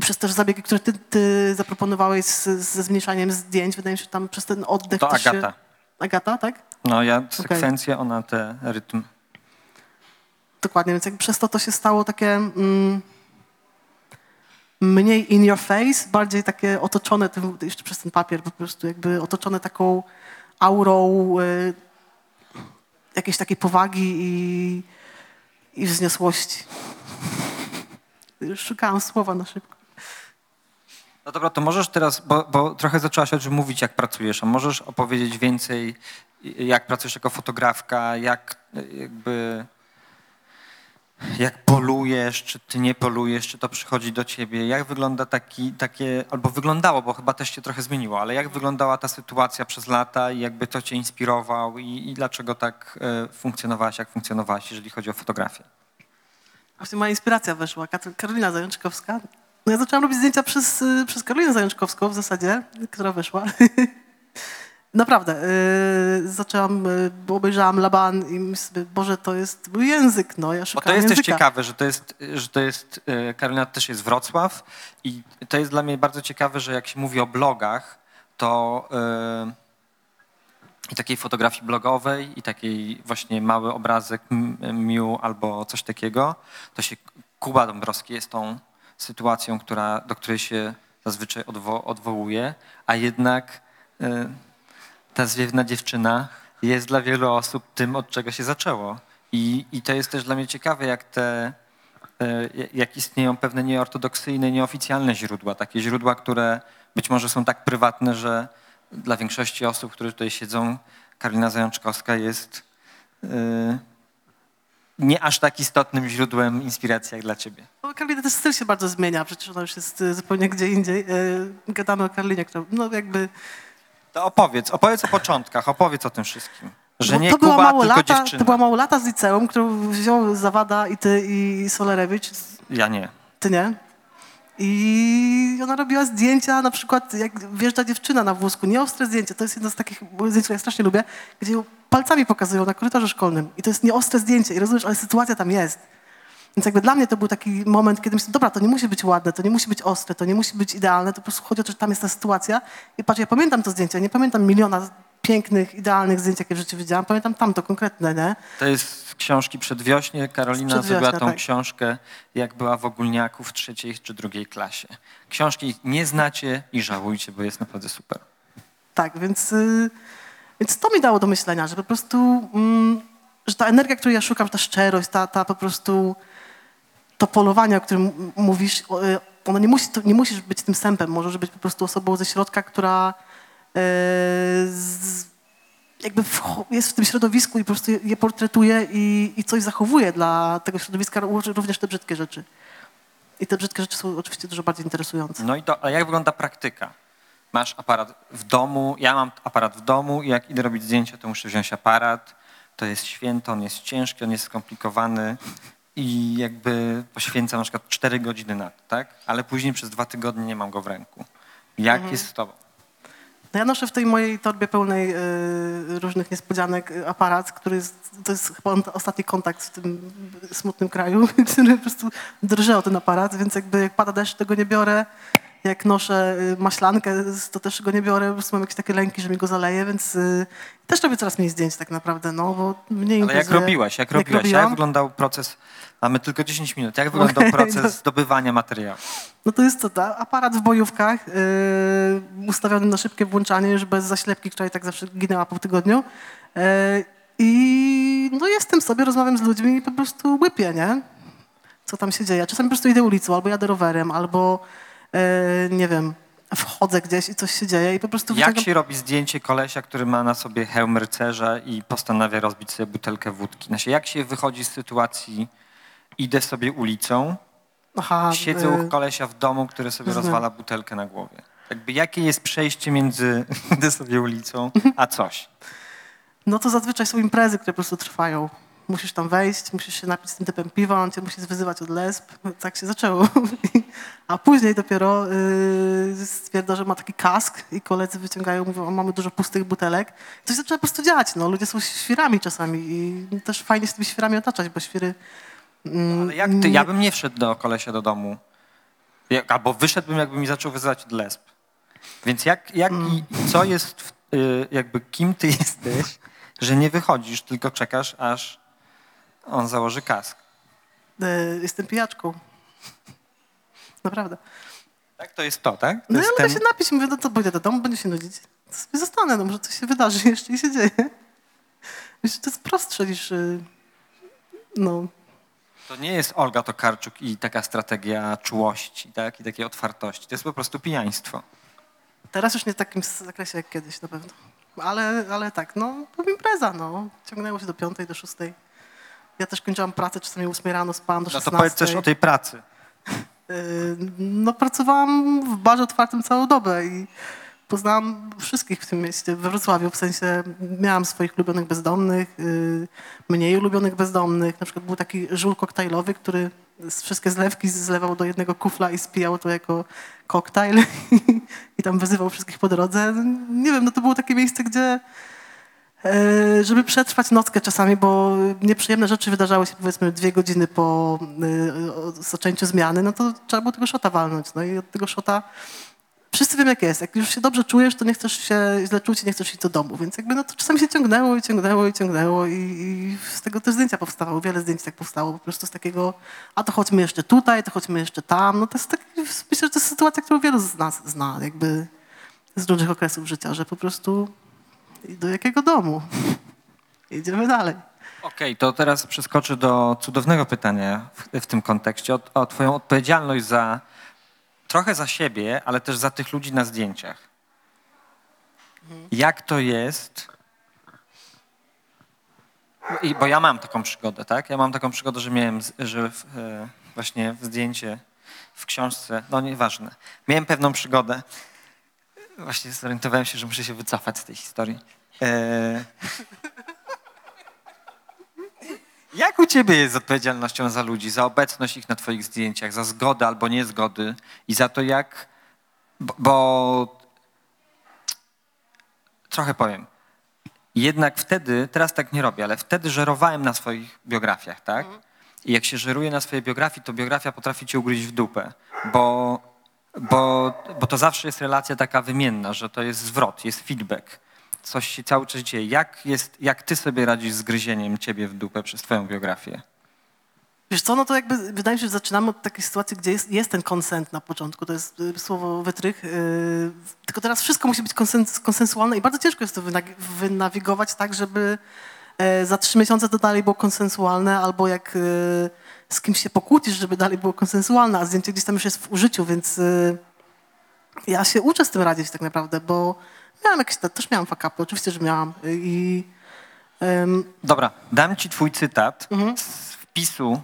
Speaker 3: przez też zabiegi, które ty, ty zaproponowałeś z, ze zmniejszaniem zdjęć. Wydaje mi się, że tam przez ten oddech
Speaker 2: To
Speaker 3: też się-
Speaker 2: Agata.
Speaker 3: Agata, tak?
Speaker 2: No ja sekwencję, ona te rytm.
Speaker 3: Dokładnie, więc jakby przez to to się stało takie mm, mniej in your face, bardziej takie otoczone tym, jeszcze przez ten papier po prostu jakby otoczone taką aurą y, jakiejś takiej powagi i, i wzniosłości. Już szukałam słowa na szybko.
Speaker 2: No dobra, to możesz teraz, bo, bo trochę zaczęłaś o czym mówić, jak pracujesz, a możesz opowiedzieć więcej, jak pracujesz jako fotografka, jak jakby, jak polujesz, czy ty nie polujesz, czy to przychodzi do ciebie, jak wygląda taki, takie, albo wyglądało, bo chyba też się trochę zmieniło, ale jak wyglądała ta sytuacja przez lata i jakby to cię inspirował i, i dlaczego tak e, funkcjonowałaś, jak funkcjonowałaś, jeżeli chodzi o fotografię?
Speaker 3: Właśnie moja inspiracja weszła, Karolina Zajączkowska. No ja zaczęłam robić zdjęcia przez, y, przez Karolinę Zajączkowską w zasadzie, która wyszła. Naprawdę. y, zaczęłam, y, bo obejrzałam Laban i myślę Boże, to jest mój język, no ja
Speaker 2: Bo
Speaker 3: szukam
Speaker 2: to jest też
Speaker 3: języka.
Speaker 2: ciekawe, że to jest, że to jest, e, Karolina też jest Wrocław i to jest dla mnie bardzo ciekawe, że jak się mówi o blogach, to e, i takiej fotografii blogowej i takiej właśnie mały obrazek Miu albo coś takiego, to się Kuba Dąbrowski jest tą sytuacją, która, do której się zazwyczaj odwo- odwołuje, a jednak e, ta zwiewna dziewczyna jest dla wielu osób tym, od czego się zaczęło. I, i to jest też dla mnie ciekawe, jak te, e, jak istnieją pewne nieortodoksyjne, nieoficjalne źródła, takie źródła, które być może są tak prywatne, że dla większości osób, które tutaj siedzą, Karolina Zajączkowska jest e, nie aż tak istotnym źródłem inspiracji jak dla ciebie.
Speaker 3: No, Karolina też styl się bardzo zmienia, przecież ona już jest y, zupełnie gdzie indziej. Y, Gadamy o Karolinie, która, no jakby...
Speaker 2: To opowiedz, opowiedz o początkach, opowiedz o tym wszystkim. Że
Speaker 3: no,
Speaker 2: nie
Speaker 3: to była
Speaker 2: Kuba, tylko
Speaker 3: małolata,
Speaker 2: dziewczyna.
Speaker 3: To była małolata z liceum, którą wziął Zawada i ty i Solerewicz,
Speaker 2: Ja nie.
Speaker 3: ty nie. I ona robiła zdjęcia, na przykład jak wjeżdża dziewczyna na wózku, nieostre zdjęcie, to jest jedno z takich zdjęć, które ja strasznie lubię, gdzie ją palcami pokazują na korytarzu szkolnym i to jest nieostre zdjęcie i rozumiesz, ale sytuacja tam jest. Więc jakby dla mnie to był taki moment, kiedy myślę, dobra, to nie musi być ładne, to nie musi być ostre, to nie musi być idealne, to po prostu chodzi o to, że tam jest ta sytuacja i patrz, ja pamiętam to zdjęcie, nie pamiętam miliona pięknych, idealnych zdjęć, jakie w życiu widziałam, pamiętam tamto konkretne, nie?
Speaker 2: To jest z książki Przedwiośnie. Karolina zrobiła tą
Speaker 3: tak.
Speaker 2: książkę, jak była w ogólniaku w trzeciej czy drugiej klasie. Książki nie znacie i żałujcie, bo jest naprawdę super.
Speaker 3: Tak, więc, y, więc to mi dało do myślenia, że po prostu, mm, że ta energia, której ja szukam, ta szczerość, ta, ta po prostu, to polowanie, o którym mówisz, y, ono nie, musi, nie musisz być tym sępem, możesz być po prostu osobą ze środka, która z, jakby wcho- jest w tym środowisku i po prostu je- je portretuje i, i coś zachowuje dla tego środowiska, również te brzydkie rzeczy. I te brzydkie rzeczy są oczywiście dużo bardziej interesujące.
Speaker 2: No i to, a jak wygląda praktyka? Masz aparat w domu, ja mam aparat w domu i jak idę robić zdjęcia, to muszę wziąć aparat. To jest święto, on jest ciężki, on jest skomplikowany i jakby poświęcam na przykład 4 godziny na to, tak? Ale później przez dwa tygodnie nie mam go w ręku. Jak
Speaker 3: Mhm.
Speaker 2: jest z tobą?
Speaker 3: No ja noszę w tej mojej torbie pełnej y, różnych niespodzianek y, aparat, który jest, to jest chyba ostatni kontakt w tym smutnym kraju, który po prostu drży o ten aparat, więc jakby jak pada deszcz, to go nie biorę. Jak noszę y, maślankę, to też go nie biorę, po prostu mam jakieś takie lęki, że mi go zaleje, więc y, też robię coraz mniej zdjęć tak naprawdę, no bo mniej
Speaker 2: Ale jak robiłaś? Jak robiłaś? Jak
Speaker 3: robiłam?
Speaker 2: wyglądał proces? Mamy tylko 10 minut. Jak wyglądał
Speaker 3: Okej,
Speaker 2: proces
Speaker 3: no.
Speaker 2: zdobywania materiału?
Speaker 3: No to jest co, ta, aparat w bojówkach, yy, ustawiony na szybkie włączanie, już bez zaślepki, która i tak zawsze ginęła po tygodniu. Yy, I no jestem sobie, rozmawiam z ludźmi i po prostu łypię, nie? Co tam się dzieje. Czasami po prostu idę ulicą, albo jadę rowerem, albo yy, nie wiem, wchodzę gdzieś i coś się dzieje i po prostu
Speaker 2: Jak
Speaker 3: wyciągam-
Speaker 2: się robi zdjęcie kolesia, który ma na sobie hełm rycerza i postanawia rozbić sobie butelkę wódki? Znaczy, jak się wychodzi z sytuacji, idę sobie ulicą,
Speaker 3: Aha,
Speaker 2: siedzę u kolesia w domu, który sobie
Speaker 3: rozumiem.
Speaker 2: rozwala butelkę na głowie? Jakby jakie jest przejście między idę sobie ulicą, a coś?
Speaker 3: No to zazwyczaj są imprezy, które po prostu trwają. Musisz tam wejść, musisz się napić z tym typem piwa, on cię musi wyzywać od lesb. Tak się zaczęło. A później dopiero yy, stwierdza, że ma taki kask i koledzy wyciągają, mówią, mamy dużo pustych butelek. Coś zaczyna po prostu dziać. No. Ludzie są świrami czasami i też fajnie się tymi świrami otaczać, bo świry... mm,
Speaker 2: Ale jak ty? Ja bym nie wszedł do kolesia do domu. Jak, albo wyszedłbym, jakby mi zaczął wyzywać od lesb. Więc jak, jak i co jest, w- y, jakby kim ty jesteś, że nie wychodzisz, tylko czekasz, aż on założy kask?
Speaker 3: yy, Jestem pijaczką. Naprawdę.
Speaker 2: Tak, to jest to, tak? To
Speaker 3: No ja
Speaker 2: ten-
Speaker 3: się napić, mówię, no to pójdę do domu, będę się nudzić. To sobie zostanę, no może coś się wydarzy jeszcze i się dzieje. Myślę, że to jest prostsze niż, y, no,
Speaker 2: To nie jest Olga Tokarczuk i taka strategia czułości, tak? I takiej otwartości. To jest po prostu pijaństwo.
Speaker 3: teraz już nie w takim zakresie jak kiedyś na pewno. Ale, ale tak, no, impreza, no. Ciągnęło się do piątej, do szóstej. Ja też kończyłam pracę czasami o 8 rano, spałam do
Speaker 2: No
Speaker 3: 16.
Speaker 2: to powiedz też o tej pracy.
Speaker 3: Y, No pracowałam w barze otwartym całą dobę i poznałam wszystkich w tym mieście, we Wrocławiu, w sensie miałam swoich ulubionych bezdomnych, y, mniej ulubionych bezdomnych. Na przykład był taki żul koktajlowy, który wszystkie zlewki zlewał do jednego kufla i spijał to jako koktajl i tam wyzywał wszystkich po drodze. Nie wiem, no to było takie miejsce, gdzie e, żeby przetrwać nockę czasami, bo nieprzyjemne rzeczy wydarzały się powiedzmy dwie godziny po y, zaczęciu zmiany, no to trzeba było tego szota walnąć. No i od tego szota wszyscy wiemy jak jest. Jak już się dobrze czujesz, to nie chcesz się źle czuć i nie chcesz iść do domu. Więc jakby no to czasami się ciągnęło i ciągnęło i ciągnęło i, i z tego też zdjęcia powstawały. Wiele zdjęć tak powstało po prostu z takiego, a to chodźmy jeszcze tutaj, to chodźmy jeszcze tam. No to jest taki, myślę, że to jest sytuacja, którą wielu z nas zna jakby z różnych okresów życia, że po prostu do jakiego domu? Idziemy dalej.
Speaker 2: Okej, to teraz przeskoczę do cudownego pytania w, w tym kontekście, o, o twoją odpowiedzialność za, trochę za siebie, ale też za tych ludzi na zdjęciach. Jak to jest, I, bo ja mam taką przygodę, tak? Ja mam taką przygodę, że miałem, że w, e, właśnie w zdjęcie w książce, no nieważne, miałem pewną przygodę. Właśnie zorientowałem się, że muszę się wycofać z tej historii. E, Jak u ciebie jest z odpowiedzialnością za ludzi, za obecność ich na twoich zdjęciach, za zgodę albo niezgody i za to jak, bo, trochę powiem, jednak wtedy, teraz tak nie robię, ale wtedy żerowałem na swoich biografiach, tak? I jak się żeruje na swojej biografii, to biografia potrafi cię ugryźć w dupę, bo, bo, bo to zawsze jest relacja taka wymienna, że to jest zwrot, jest feedback. Coś się cały czas dzieje. Jak, jest, jak ty sobie radzisz z gryzieniem ciebie w dupę przez twoją biografię?
Speaker 3: Wiesz co, no to jakby wydaje mi się, że zaczynamy od takiej sytuacji, gdzie jest, jest ten konsent na początku, to jest y, słowo wytrych, yy, tylko teraz wszystko musi być konsens, konsensualne i bardzo ciężko jest to wynawigować tak, żeby e, za trzy miesiące to dalej było konsensualne, albo jak e, z kimś się pokłócisz, żeby dalej było konsensualne, a zdjęcie gdzieś tam już jest w użyciu, więc e, ja się uczę z tym radzić tak naprawdę, bo Miałam jakieś, też miałam fakapy, oczywiście, że miałam. I em,
Speaker 2: Dobra, dam ci twój cytat z wpisu.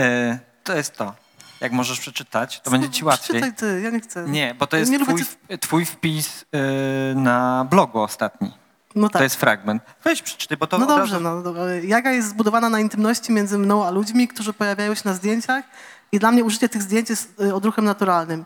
Speaker 2: E, to jest to. Jak możesz przeczytać, to będzie ci łatwiej.
Speaker 3: Przeczytaj ty, ja nie chcę.
Speaker 2: Nie, bo to jest twój, twój wpis e, na blogu ostatni.
Speaker 3: No tak.
Speaker 2: To jest fragment. Weź przeczytaj, bo to
Speaker 3: No dobrze,
Speaker 2: razu...
Speaker 3: no. dobra. Jaga jest zbudowana na intymności między mną a ludźmi, którzy pojawiają się na zdjęciach i dla mnie użycie tych zdjęć jest y, odruchem naturalnym.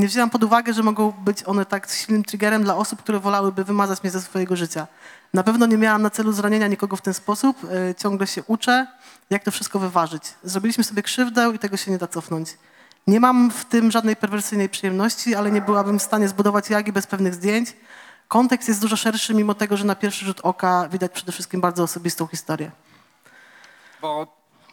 Speaker 3: Nie wzięłam pod uwagę, że mogą być one tak silnym triggerem dla osób, które wolałyby wymazać mnie ze swojego życia. Na pewno nie miałam na celu zranienia nikogo w ten sposób. y, Ciągle się uczę, jak to wszystko wyważyć. Zrobiliśmy sobie krzywdę i tego się nie da cofnąć. Nie mam w tym żadnej perwersyjnej przyjemności, ale nie byłabym w stanie zbudować jagi bez pewnych zdjęć. Kontekst jest dużo szerszy, mimo tego, że na pierwszy rzut oka widać przede wszystkim bardzo osobistą historię.
Speaker 2: Bo,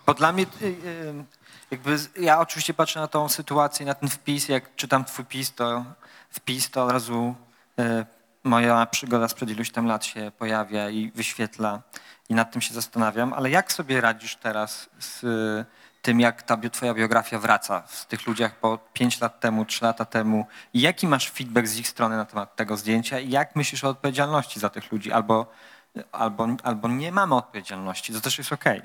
Speaker 2: bo dla mnie, y, y, jakby ja oczywiście patrzę na tą sytuację, na ten wpis, jak czytam twój wpis, to wpis, to od razu y, moja przygoda sprzed iluś tam lat się pojawia i wyświetla i nad tym się zastanawiam, ale jak sobie radzisz teraz z y, tym, jak ta twoja biografia wraca z tych ludziach po 5 lat temu, 3 lata temu? I jaki masz feedback z ich strony na temat tego zdjęcia? I jak myślisz o odpowiedzialności za tych ludzi? Albo, albo, albo nie mamy odpowiedzialności, to też jest okej.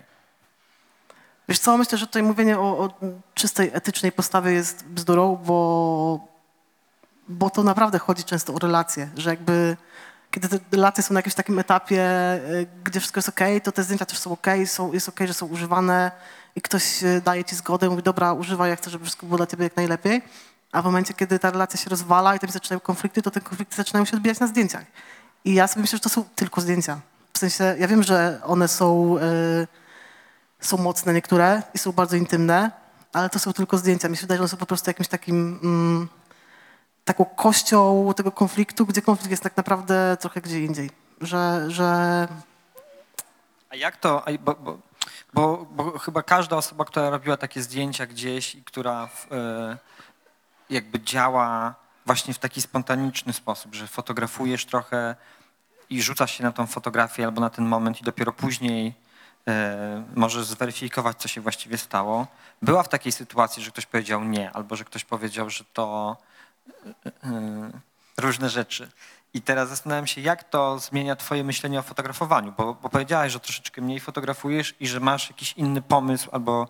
Speaker 3: Wiesz co, myślę, że tutaj mówienie o, o czystej etycznej postawie jest bzdurą, bo, bo to naprawdę chodzi często o relacje, że jakby kiedy te relacje są na jakimś takim etapie, y, gdzie wszystko jest okej, to te zdjęcia też są okej, są, jest okej, że są używane i ktoś y, daje ci zgodę, mówi dobra, używaj, ja chcę, żeby wszystko było dla ciebie jak najlepiej, a w momencie, kiedy ta relacja się rozwala i tam zaczynają konflikty, to te konflikty zaczynają się odbijać na zdjęciach. I ja sobie myślę, że to są tylko zdjęcia. W sensie, ja wiem, że one są... y, są mocne niektóre i są bardzo intymne, ale to są tylko zdjęcia. Mi się wydaje, że one są po prostu jakimś takim, mm, taką kością tego konfliktu, gdzie konflikt jest tak naprawdę trochę gdzie indziej. Że, że
Speaker 2: A jak to, bo, bo, bo, bo chyba każda osoba, która robiła takie zdjęcia gdzieś i która w, e, jakby działa właśnie w taki spontaniczny sposób, że fotografujesz trochę i rzucasz się na tą fotografię albo na ten moment i dopiero później e, możesz zweryfikować, co się właściwie stało. Była w takiej sytuacji, że ktoś powiedział nie, albo że ktoś powiedział, że to e, e, różne rzeczy. I teraz zastanawiam się, jak to zmienia twoje myślenie o fotografowaniu, bo, bo powiedziałeś, że troszeczkę mniej fotografujesz i że masz jakiś inny pomysł albo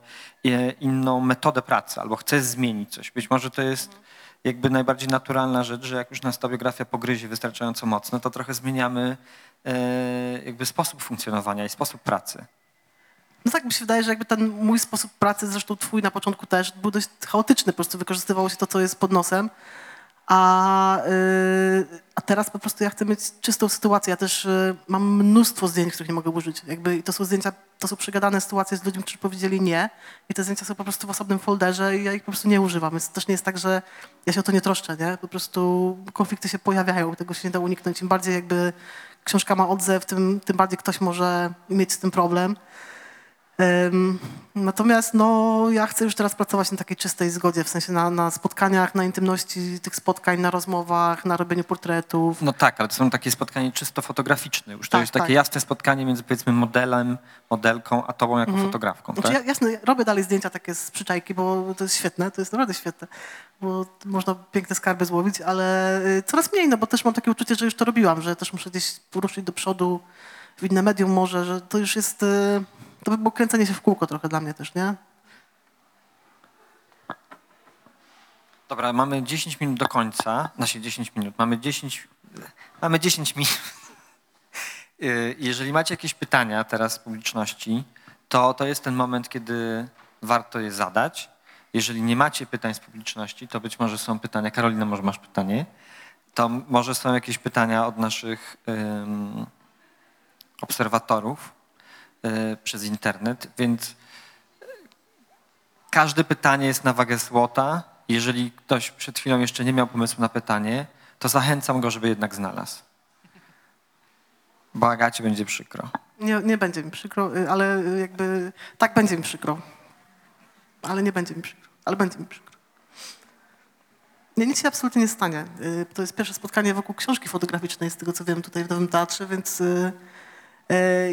Speaker 2: inną metodę pracy, albo chcesz zmienić coś. Być może to jest jakby najbardziej naturalna rzecz, że jak już nas ta biografia pogryzie wystarczająco mocno, to trochę zmieniamy jakby sposób funkcjonowania i sposób pracy.
Speaker 3: No tak mi się wydaje, że jakby ten mój sposób pracy, zresztą twój na początku też, był dość chaotyczny. Po prostu wykorzystywało się to, co jest pod nosem. A, y, a teraz po prostu ja chcę mieć czystą sytuację. Ja też y, mam mnóstwo zdjęć, których nie mogę użyć. Jakby, to są zdjęcia, to są przegadane sytuacje z ludźmi, którzy powiedzieli nie. I te zdjęcia są po prostu w osobnym folderze i ja ich po prostu nie używam. Więc też nie jest tak, że ja się o to nie troszczę, nie? Po prostu konflikty się pojawiają, tego się nie da uniknąć. Im bardziej jakby książka ma odzew, tym, tym bardziej ktoś może mieć z tym problem. Natomiast no, ja chcę już teraz pracować na takiej czystej zgodzie, w sensie na, na spotkaniach, na intymności tych spotkań, na rozmowach, na robieniu portretów.
Speaker 2: No tak, ale to są takie spotkanie czysto fotograficzne. Już to
Speaker 3: Tak,
Speaker 2: jest takie
Speaker 3: tak.
Speaker 2: jasne spotkanie między powiedzmy modelem, modelką, a tobą jako fotografką.
Speaker 3: Znaczy,
Speaker 2: Tak?
Speaker 3: ja, jasne, robię dalej zdjęcia takie z przyczajki, bo to jest świetne, to jest naprawdę świetne, bo można piękne skarby złowić, ale y, coraz mniej, no bo też mam takie uczucie, że już to robiłam, że też muszę gdzieś poruszyć do przodu w inne medium może, że to już jest, y, to by było kręcenie się w kółko trochę dla mnie też, nie?
Speaker 2: Dobra, mamy 10 minut do końca. Znaczy 10 minut. Mamy 10, mamy 10 minut. Y, Jeżeli macie jakieś pytania teraz z publiczności, to to jest ten moment, kiedy warto je zadać. Jeżeli nie macie pytań z publiczności, to być może są pytania. Karolina, może masz pytanie? To może są jakieś pytania od naszych ym, obserwatorów przez internet, więc Każde pytanie jest na wagę złota. Jeżeli ktoś przed chwilą jeszcze nie miał pomysłu na pytanie, to zachęcam go, żeby jednak znalazł. Bo Agacie będzie przykro.
Speaker 3: Nie, nie będzie mi przykro, y, ale jakby tak będzie mi przykro. Ale nie będzie mi przykro, ale będzie mi przykro. Nie, nic się absolutnie nie stanie. Y, To jest pierwsze spotkanie wokół książki fotograficznej, z tego co wiem, tutaj w Nowym Teatrze, więc y,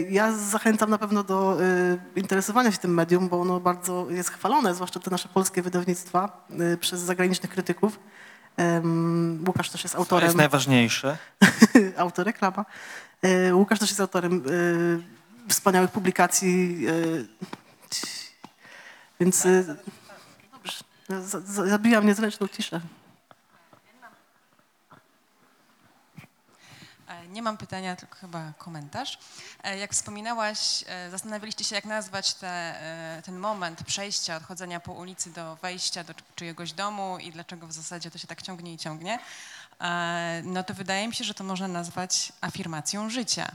Speaker 3: ja zachęcam na pewno do y, interesowania się tym medium, bo ono bardzo jest chwalone, zwłaszcza te nasze polskie wydawnictwa, y, przez zagranicznych krytyków. Łukasz też jest
Speaker 2: To
Speaker 3: autorem.
Speaker 2: jest najważniejsze.
Speaker 3: autor reklama. E, Łukasz też jest autorem e, wspaniałych publikacji. e, Więc e, dobrze, za- za- zabija mnie zręczną ciszę.
Speaker 4: Nie mam pytania, tylko chyba komentarz. E, Jak wspominałaś, e, zastanawialiście się, jak nazwać te, e, ten moment przejścia, odchodzenia po ulicy do wejścia do czy- czyjegoś domu i dlaczego w zasadzie to się tak ciągnie i ciągnie. E, No to wydaje mi się, że to można nazwać afirmacją życia.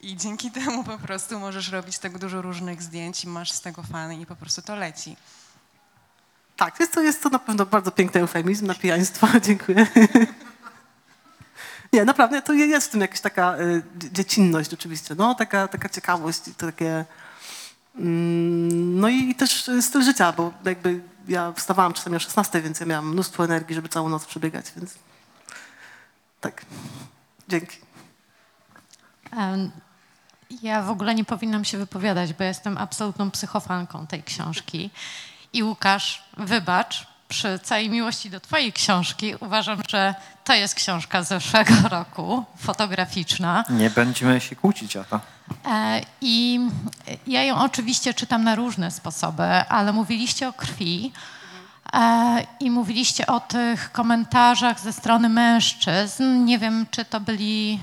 Speaker 4: I dzięki temu po prostu możesz robić tak dużo różnych zdjęć i masz z tego fany i po prostu to leci.
Speaker 3: Tak, jest to, jest to na pewno bardzo piękny eufemizm na pijaństwo. Dziękuję. Nie, naprawdę, to jest w tym jakaś taka y, dzie- dziecinność oczywiście, no, taka, taka ciekawość i takie... Mm, no i, też y, styl życia, bo jakby ja wstawałam czasami o 16, więc ja miałam mnóstwo energii, żeby całą noc przebiegać, więc tak. Dzięki.
Speaker 5: Ja w ogóle nie powinnam się wypowiadać, bo jestem absolutną psychofanką tej książki. I Łukasz, wybacz, przy całej miłości do twojej książki uważam, że to jest książka z zeszłego roku, fotograficzna.
Speaker 2: Nie będziemy się kłócić o to.
Speaker 5: E, I ja ją oczywiście czytam na różne sposoby, ale mówiliście o krwi e, i mówiliście o tych komentarzach ze strony mężczyzn. Nie wiem, czy to byli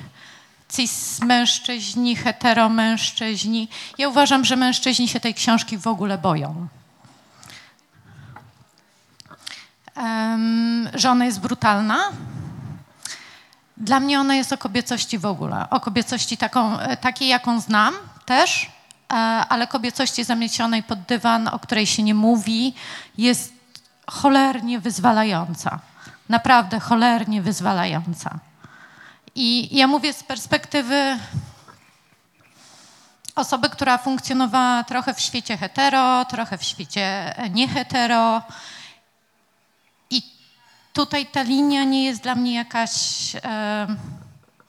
Speaker 5: cis mężczyźni, hetero mężczyźni. Ja uważam, że mężczyźni się tej książki w ogóle boją. Że ona jest brutalna, dla mnie ona jest o kobiecości w ogóle. O kobiecości taką, takiej, jaką znam też, e, ale kobiecości zamiecionej pod dywan, o której się nie mówi, jest cholernie wyzwalająca. Naprawdę cholernie wyzwalająca. I ja mówię z perspektywy osoby, która funkcjonowała trochę w świecie hetero, trochę w świecie niehetero. I tutaj ta linia nie jest dla mnie jakaś e,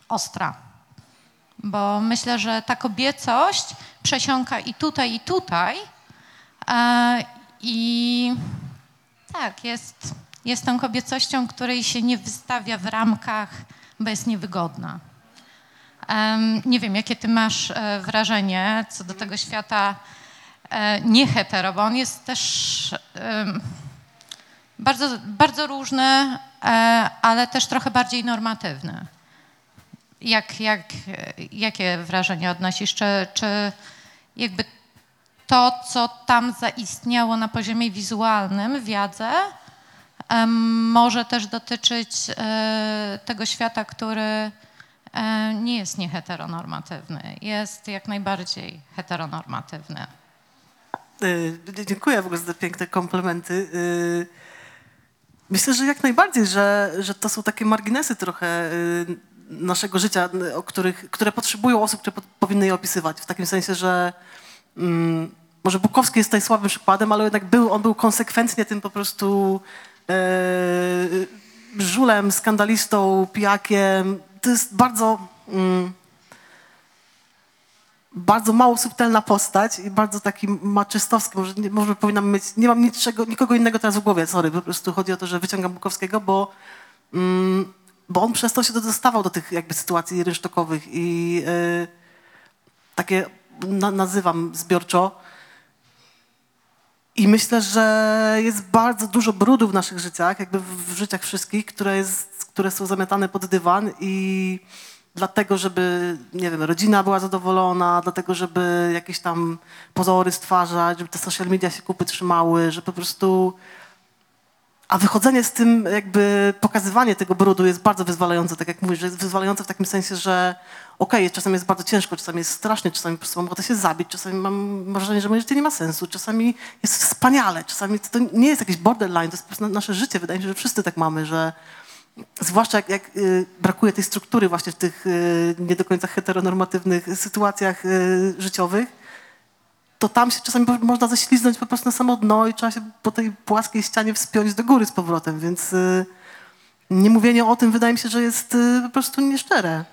Speaker 5: ostra, bo myślę, że ta kobiecość przesiąka i tutaj, i tutaj. E, I tak, jest, jest tą kobiecością, której się nie wystawia w ramkach, bo jest niewygodna. Em, nie wiem, jakie ty masz e, wrażenie co do tego świata e, nie hetero, bo on jest też bardzo, bardzo różny, e, ale też trochę bardziej normatywny. Jak, jak, jakie wrażenie odnosisz? Czy, czy jakby to, co tam zaistniało na poziomie wizualnym w Jadze, może też dotyczyć e, tego świata, który e, nie jest nieheteronormatywny, jest jak najbardziej heteronormatywny.
Speaker 3: Dziękuję w ogóle za te piękne komplementy. Myślę, że jak najbardziej, że, że to są takie marginesy trochę y, naszego życia, o których, które potrzebują osób, które po, powinny je opisywać. W takim sensie, że mm, może Bukowski jest tutaj słabym przykładem, ale jednak był, on był konsekwentnie tym po prostu e, żulem, skandalistą, pijakiem. To jest bardzo... Mm, bardzo mało subtelna postać i bardzo taki maczystowski. Może, może powinnam mieć, nie mam niczego, nikogo innego teraz w głowie, sorry, po prostu chodzi o to, że wyciągam Bukowskiego, bo, mm, bo on przez to się dostawał do tych jakby sytuacji rynsztokowych i e, takie na, nazywam zbiorczo. I myślę, że jest bardzo dużo brudu w naszych życiach, jakby w, w życiach wszystkich, które, jest, które są zamiatane pod dywan i dlatego, żeby, nie wiem, rodzina była zadowolona, dlatego, żeby jakieś tam pozory stwarzać, żeby te social media się kupy trzymały, że po prostu... A wychodzenie z tym, jakby pokazywanie tego brudu jest bardzo wyzwalające, tak jak mówisz, że jest wyzwalające w takim sensie, że okej, czasami jest bardzo ciężko, czasami jest strasznie, czasami po prostu mam ochotę się zabić, czasami mam wrażenie, że moje życie nie ma sensu, czasami jest wspaniale, czasami to nie jest jakiś borderline, to jest po prostu nasze życie. Wydaje mi się, że wszyscy tak mamy, że zwłaszcza jak, jak y, brakuje tej struktury właśnie w tych y, nie do końca heteronormatywnych sytuacjach y, życiowych, to tam się czasami można ześliznąć po prostu na samo dno i trzeba się po tej płaskiej ścianie wspiąć do góry z powrotem, więc y, niemówienie o tym wydaje mi się, że jest po prostu nieszczere.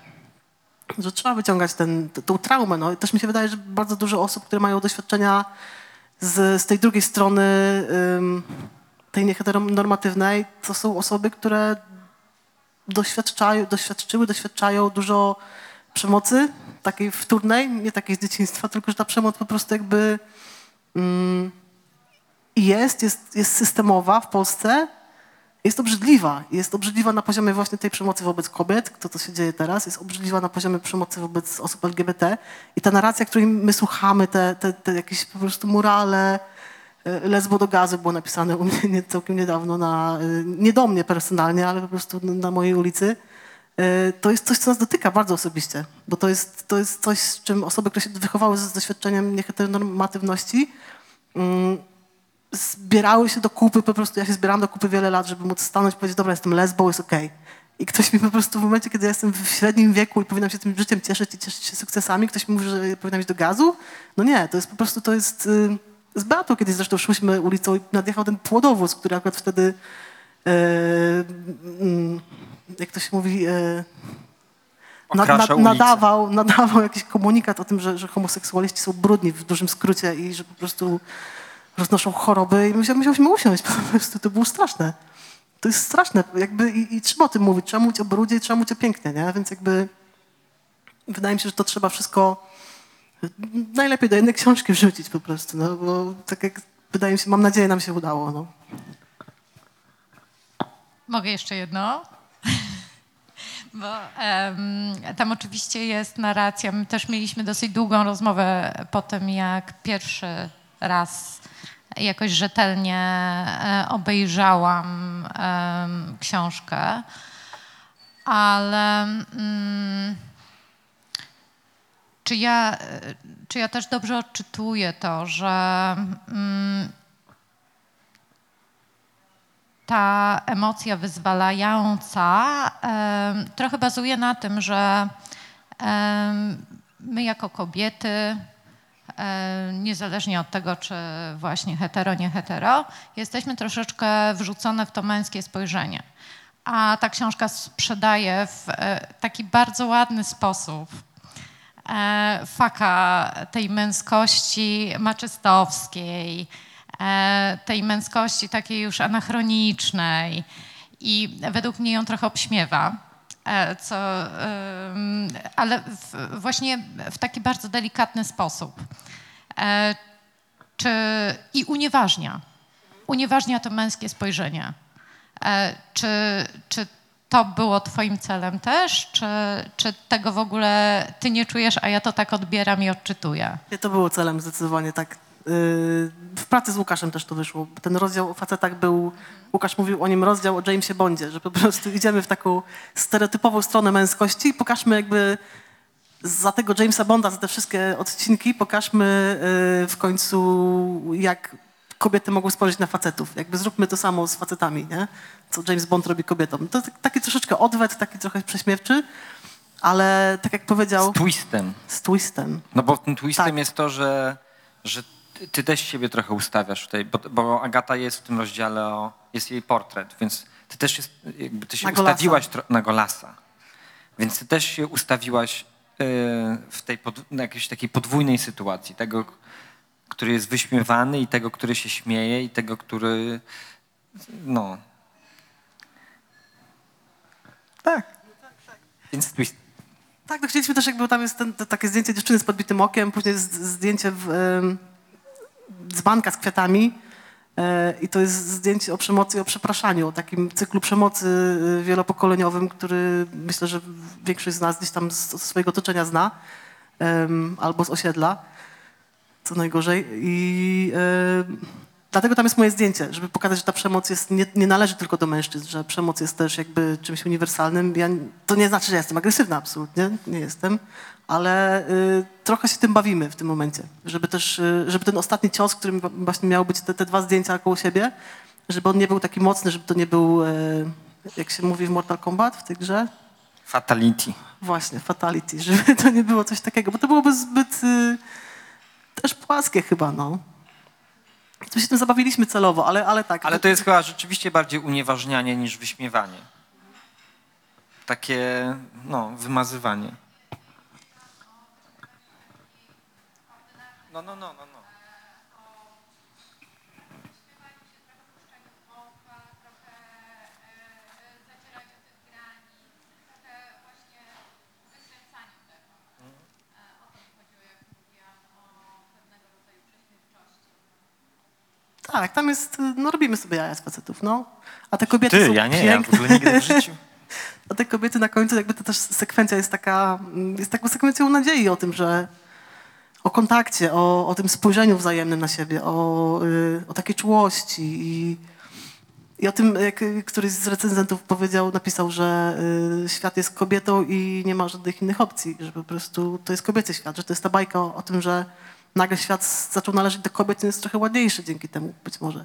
Speaker 3: Że trzeba wyciągać ten, tą traumę. No. I też mi się wydaje, że bardzo dużo osób, które mają doświadczenia z, z tej drugiej strony tej nieheteronormatywnej, to są osoby, które doświadczają, doświadczyły, doświadczają dużo przemocy, takiej wtórnej, nie takiej z dzieciństwa, tylko że ta przemoc po prostu jakby mm, jest, jest, jest systemowa w Polsce, jest obrzydliwa. Jest obrzydliwa na poziomie właśnie tej przemocy wobec kobiet, to co się dzieje teraz, jest obrzydliwa na poziomie przemocy wobec osób LGBT i ta narracja, której my słuchamy, te, te, te jakieś po prostu morale, e, lesbo do gazu było napisane u mnie nie, całkiem niedawno, na, e, nie do mnie personalnie, ale po prostu na mojej ulicy. E, To jest coś, co nas dotyka bardzo osobiście, bo to jest, to jest coś, z czym osoby, które się wychowały z doświadczeniem nieheteronormatywności, mm, zbierały się do kupy, po prostu ja się zbierałam do kupy wiele lat, żeby móc stanąć i powiedzieć, dobra, jestem lesbą, jest okej. I ktoś mi po prostu w momencie, kiedy ja jestem w średnim wieku i powinnam się tym życiem cieszyć i cieszyć się sukcesami, ktoś mi mówi, że powinnam iść do gazu? No nie, to jest po prostu, to jest... y, Z Beatą kiedyś zresztą szłyśmy ulicą i nadjechał ten płodowóz, który akurat wtedy, e, mm, jak to się mówi, e, nadawał, nadawał jakiś komunikat o tym, że, że homoseksualiści są brudni w dużym skrócie i że po prostu roznoszą choroby i musiałyśmy usiąść po prostu, to było straszne. To jest straszne, jakby i, i trzeba o tym mówić, trzeba mówić o brudzie i trzeba mówić o pięknie, nie? Więc jakby wydaje mi się, że to trzeba wszystko najlepiej do jednej książki wrzucić po prostu, no bo tak jak wydaje mi się, mam nadzieję, nam się udało, no.
Speaker 5: Mogę jeszcze jedno? Bo em, tam oczywiście jest narracja. My też mieliśmy dosyć długą rozmowę po tym, jak pierwszy raz jakoś rzetelnie e, obejrzałam em, książkę, ale mm, czy, ja, e, czy ja też dobrze odczytuję to, że mm, ta emocja wyzwalająca em, trochę bazuje na tym, że em, my jako kobiety, niezależnie od tego, czy właśnie hetero, nie hetero, jesteśmy troszeczkę wrzucone w to męskie spojrzenie. A ta książka sprzedaje w e, taki bardzo ładny sposób e, faka tej męskości maczystowskiej, e, tej męskości takiej już anachronicznej i według mnie ją trochę obśmiewa. e, Co, ale w, właśnie w taki bardzo delikatny sposób. E, Czy, I unieważnia. Unieważnia to męskie spojrzenie. E, Czy, czy to było Twoim celem też? Czy, czy tego w ogóle Ty nie czujesz, a ja to tak odbieram i odczytuję?
Speaker 3: Nie, to było celem zdecydowanie, tak. Yy, W pracy z Łukaszem też to wyszło. Ten rozdział o facetach był, Łukasz mówił o nim rozdział o Jamesie Bondzie, że po prostu idziemy w taką stereotypową stronę męskości i pokażmy jakby za tego Jamesa Bonda, za te wszystkie odcinki, pokażmy yy, w końcu jak kobiety mogą spojrzeć na facetów. Jakby zróbmy to samo z facetami, nie? Co James Bond robi kobietom. To tak- taki troszeczkę odwet, taki trochę prześmiewczy, ale tak jak powiedział,
Speaker 2: Z twistem.
Speaker 3: z twistem.
Speaker 2: No bo tym twistem
Speaker 3: Tak.
Speaker 2: jest to, że, że ty, też siebie trochę ustawiasz tutaj, bo, bo Agata jest w tym rozdziale, o, jest jej portret, więc ty też jest, jakby ty się
Speaker 3: Na
Speaker 2: ustawiłaś tro- na Golasa. Więc ty też się ustawiłaś y, w tej pod, jakiejś takiej podwójnej sytuacji. Tego, który jest wyśmiewany i tego, który się śmieje i tego, który no... Tak. Więc twist.
Speaker 3: Tak, no chcieliśmy też jakby, tam jest ten, takie zdjęcie dziewczyny z podbitym okiem, później jest zdjęcie w, dzbanka z kwiatami e, i to jest zdjęcie o przemocy i o przepraszaniu, o takim cyklu przemocy y, wielopokoleniowym, który myślę, że większość z nas gdzieś tam z, swojego otoczenia zna albo z osiedla, co najgorzej i em, dlatego tam jest moje zdjęcie, żeby pokazać, że ta przemoc jest, nie, nie należy tylko do mężczyzn, że przemoc jest też jakby czymś uniwersalnym. Ja, to nie znaczy, że jestem agresywna, absolutnie, nie jestem, ale y, trochę się tym bawimy w tym momencie, żeby też, y, żeby ten ostatni cios, którym właśnie miały być te, te dwa zdjęcia koło siebie, żeby on nie był taki mocny, żeby to nie był, y, jak się mówi w Mortal Kombat w tej grze,
Speaker 2: Fatality.
Speaker 3: Właśnie, fatality, żeby to nie było coś takiego, bo to byłoby zbyt y, też płaskie chyba, no. My się tym zabawiliśmy celowo, ale, ale tak.
Speaker 2: Ale to jest chyba rzeczywiście bardziej unieważnianie niż wyśmiewanie. Takie, no, wymazywanie. No, no, no, no,
Speaker 3: Tak, tam jest, no robimy sobie jaja z facetów, no. A te kobiety
Speaker 2: Ty,
Speaker 3: są
Speaker 2: ja nie, ja w
Speaker 3: piękne.
Speaker 2: ogóle nigdy w życiu.
Speaker 3: A te kobiety na końcu, jakby to też sekwencja jest taka, jest taką sekwencją nadziei o tym, że o kontakcie, o, o tym spojrzeniu wzajemnym na siebie, o, y, o takiej czułości i, i o tym, jak któryś z recenzentów powiedział, napisał, że y, świat jest kobietą i nie ma żadnych innych opcji, że po prostu to jest kobiecy świat, że to jest ta bajka o, o tym, że nagle świat zaczął należeć do kobiet jest trochę ładniejszy dzięki temu, być może.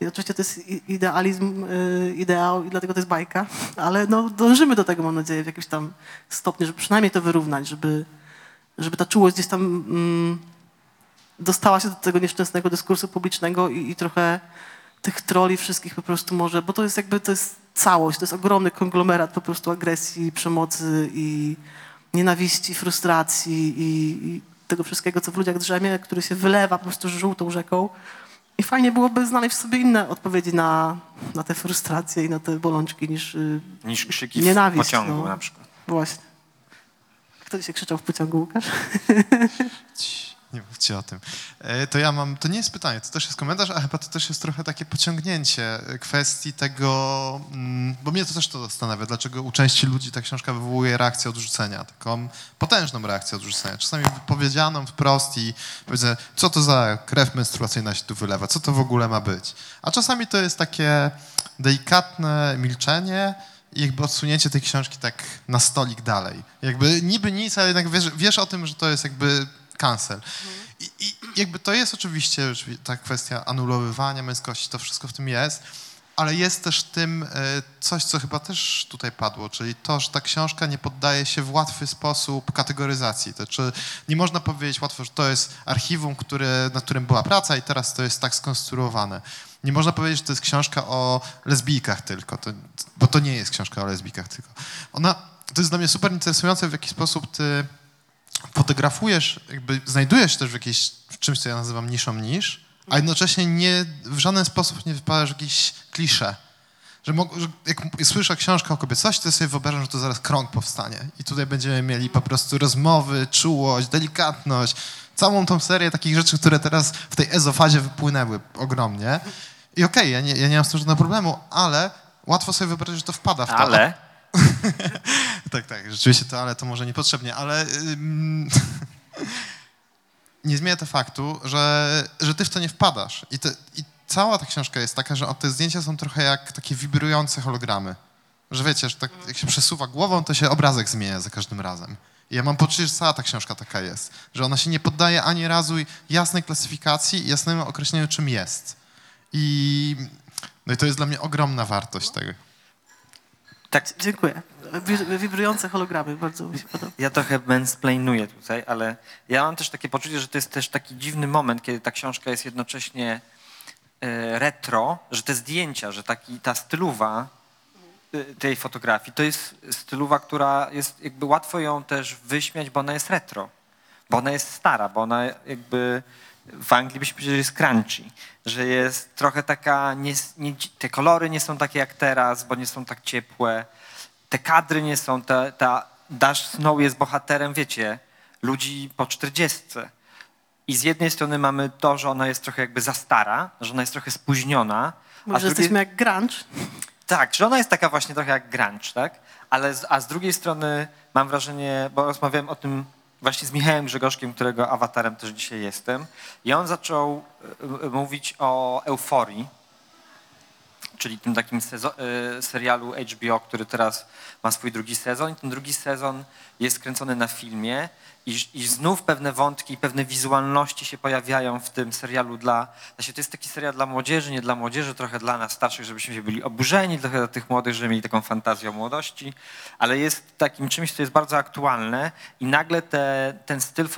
Speaker 3: I oczywiście to jest idealizm, y, ideał i dlatego to jest bajka, ale no, dążymy do tego, mam nadzieję, w jakimś tam stopniu, żeby przynajmniej to wyrównać, żeby, żeby ta czułość gdzieś tam mm, dostała się do tego nieszczęsnego dyskursu publicznego i, i trochę tych troli wszystkich po prostu może, bo to jest jakby, to jest całość, to jest ogromny konglomerat po prostu agresji, przemocy i nienawiści, frustracji i, i tego wszystkiego, co w ludziach drzemie, który się wylewa po prostu żółtą rzeką. I fajnie byłoby znaleźć w sobie inne odpowiedzi na, na te frustracje i na te bolączki niż y,
Speaker 2: Niż krzyki w
Speaker 3: Nienawiść,
Speaker 2: pociągu
Speaker 3: no.
Speaker 2: na przykład.
Speaker 3: właśnie. Kto dzisiaj krzyczał w pociągu, Łukasz?
Speaker 6: Nie mówcie o tym. E, To ja mam, to nie jest pytanie, to też jest komentarz, a chyba to też jest trochę takie pociągnięcie e, kwestii tego, mm, bo mnie to też to zastanawia, dlaczego u części ludzi ta książka wywołuje reakcję odrzucenia, taką potężną reakcję odrzucenia, czasami powiedzianą wprost i powiedzę, co to za krew menstruacyjna się tu wylewa, co to w ogóle ma być. A czasami to jest takie delikatne milczenie, i jakby odsunięcie tej książki tak na stolik dalej. Jakby niby nic, ale jednak wiesz, wiesz o tym, że to jest jakby cancel. I, I jakby to jest oczywiście ta kwestia anulowywania męskości, to wszystko w tym jest, ale jest też tym e, coś, co chyba też tutaj padło, czyli to, że ta książka nie poddaje się w łatwy sposób kategoryzacji. To czy nie można powiedzieć łatwo, że to jest archiwum, które, nad którym była praca i teraz to jest tak skonstruowane. Nie można powiedzieć, że to jest książka o lesbijkach tylko, to, bo to nie jest książka o lesbijkach tylko. Ona, to jest dla mnie super interesujące, w jaki sposób ty fotografujesz, jakby znajdujesz też w, jakiejś, w czymś, co ja nazywam niszą nisz, a jednocześnie nie, w żaden sposób nie wypadasz w jakieś klisze. Że, mog, że jak słyszę książkę o kobiecości, to sobie wyobrażam, że to zaraz krąg powstanie. I tutaj będziemy mieli po prostu rozmowy, czułość, delikatność, całą tą serię takich rzeczy, które teraz w tej ezofazie wypłynęły ogromnie. I okej, ja, nie, ja nie mam z tym żadnego problemu, ale łatwo sobie wyobrazić, że to wpada w to.
Speaker 2: Ale
Speaker 6: Tak, tak, rzeczywiście to, ale to może niepotrzebnie, ale nie zmienia to faktu, że, że ty w to nie wpadasz. I, te, I cała ta książka jest taka, że te zdjęcia są trochę jak takie wibrujące hologramy. Że wiecie, że tak, jak się przesuwa głową, to się obrazek zmienia za każdym razem. I ja mam poczucie, że cała ta książka taka jest. Że ona się nie poddaje ani razu jasnej klasyfikacji i jasnemu określeniu, czym jest. I, no i to jest dla mnie ogromna wartość tego.
Speaker 2: Tak,
Speaker 3: Dziękuję. Wi- Wibrujące hologramy, bardzo mi się podoba.
Speaker 2: ja trochę mansplainuję tutaj, ale ja mam też takie poczucie, że to jest też taki dziwny moment, kiedy ta książka jest jednocześnie e, retro, że te zdjęcia, że taki, ta stylowa e, tej fotografii, to jest stylowa, która jest jakby łatwo ją też wyśmiać, bo ona jest retro, bo ona jest stara, bo ona jakby w Anglii byśmy powiedzieli, że jest crunchy, że jest trochę taka, nie, nie, te kolory nie są takie jak teraz, bo nie są tak ciepłe, te kadry nie są, ta, ta Dash Snow jest bohaterem, wiecie, ludzi po czterdziestce. I z jednej strony mamy to, że ona jest trochę jakby za stara, że ona jest trochę spóźniona.
Speaker 3: Może
Speaker 2: drugiej-
Speaker 3: jesteśmy jak grunge.
Speaker 2: tak, że ona jest taka właśnie trochę jak grunge, tak? Ale z, a z drugiej strony mam wrażenie, bo rozmawiałem o tym właśnie z Michałem Grzegorzkiem, którego awatarem też dzisiaj jestem, i on zaczął e, e, mówić o euforii, czyli tym takim e, serialu HBO, który teraz ma swój drugi sezon. I ten drugi sezon jest skręcony na filmie i, i znów pewne wątki, pewne wizualności się pojawiają w tym serialu dla... Znaczy to jest taki serial dla młodzieży, nie dla młodzieży, trochę dla nas starszych, żebyśmy się byli oburzeni, trochę dla tych młodych, żeby mieli taką fantazję o młodości, ale jest takim czymś, co jest bardzo aktualne i nagle te, ten styl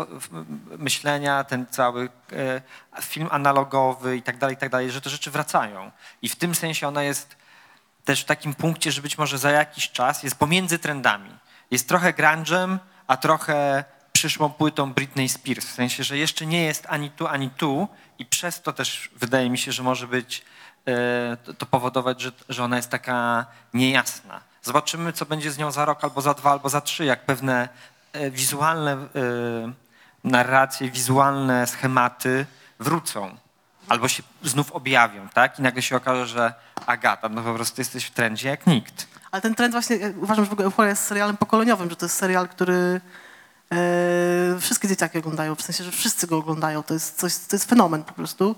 Speaker 2: myślenia, ten cały e, film analogowy i tak dalej, i tak dalej, że te rzeczy wracają. I w tym sensie ona jest też w takim punkcie, że być może za jakiś czas jest pomiędzy trendami. Jest trochę grunge'em, a trochę przyszłą płytą Britney Spears. W sensie, że jeszcze nie jest ani tu, ani tu i przez to też wydaje mi się, że może być e, to, powodować, że, że ona jest taka niejasna. Zobaczymy, co będzie z nią za rok, albo za dwa, albo za trzy, jak pewne e, wizualne e, narracje, wizualne schematy wrócą. Albo się znów objawią, tak? I nagle się okaże, że Agata, no po prostu jesteś w trendzie jak nikt.
Speaker 3: Ale ten trend właśnie, e, uważam, że w ogóle Euphoria jest serialem pokoleniowym, że to jest serial, który e, wszystkie dzieciaki oglądają, w sensie, że wszyscy go oglądają. To jest coś, to jest fenomen po prostu.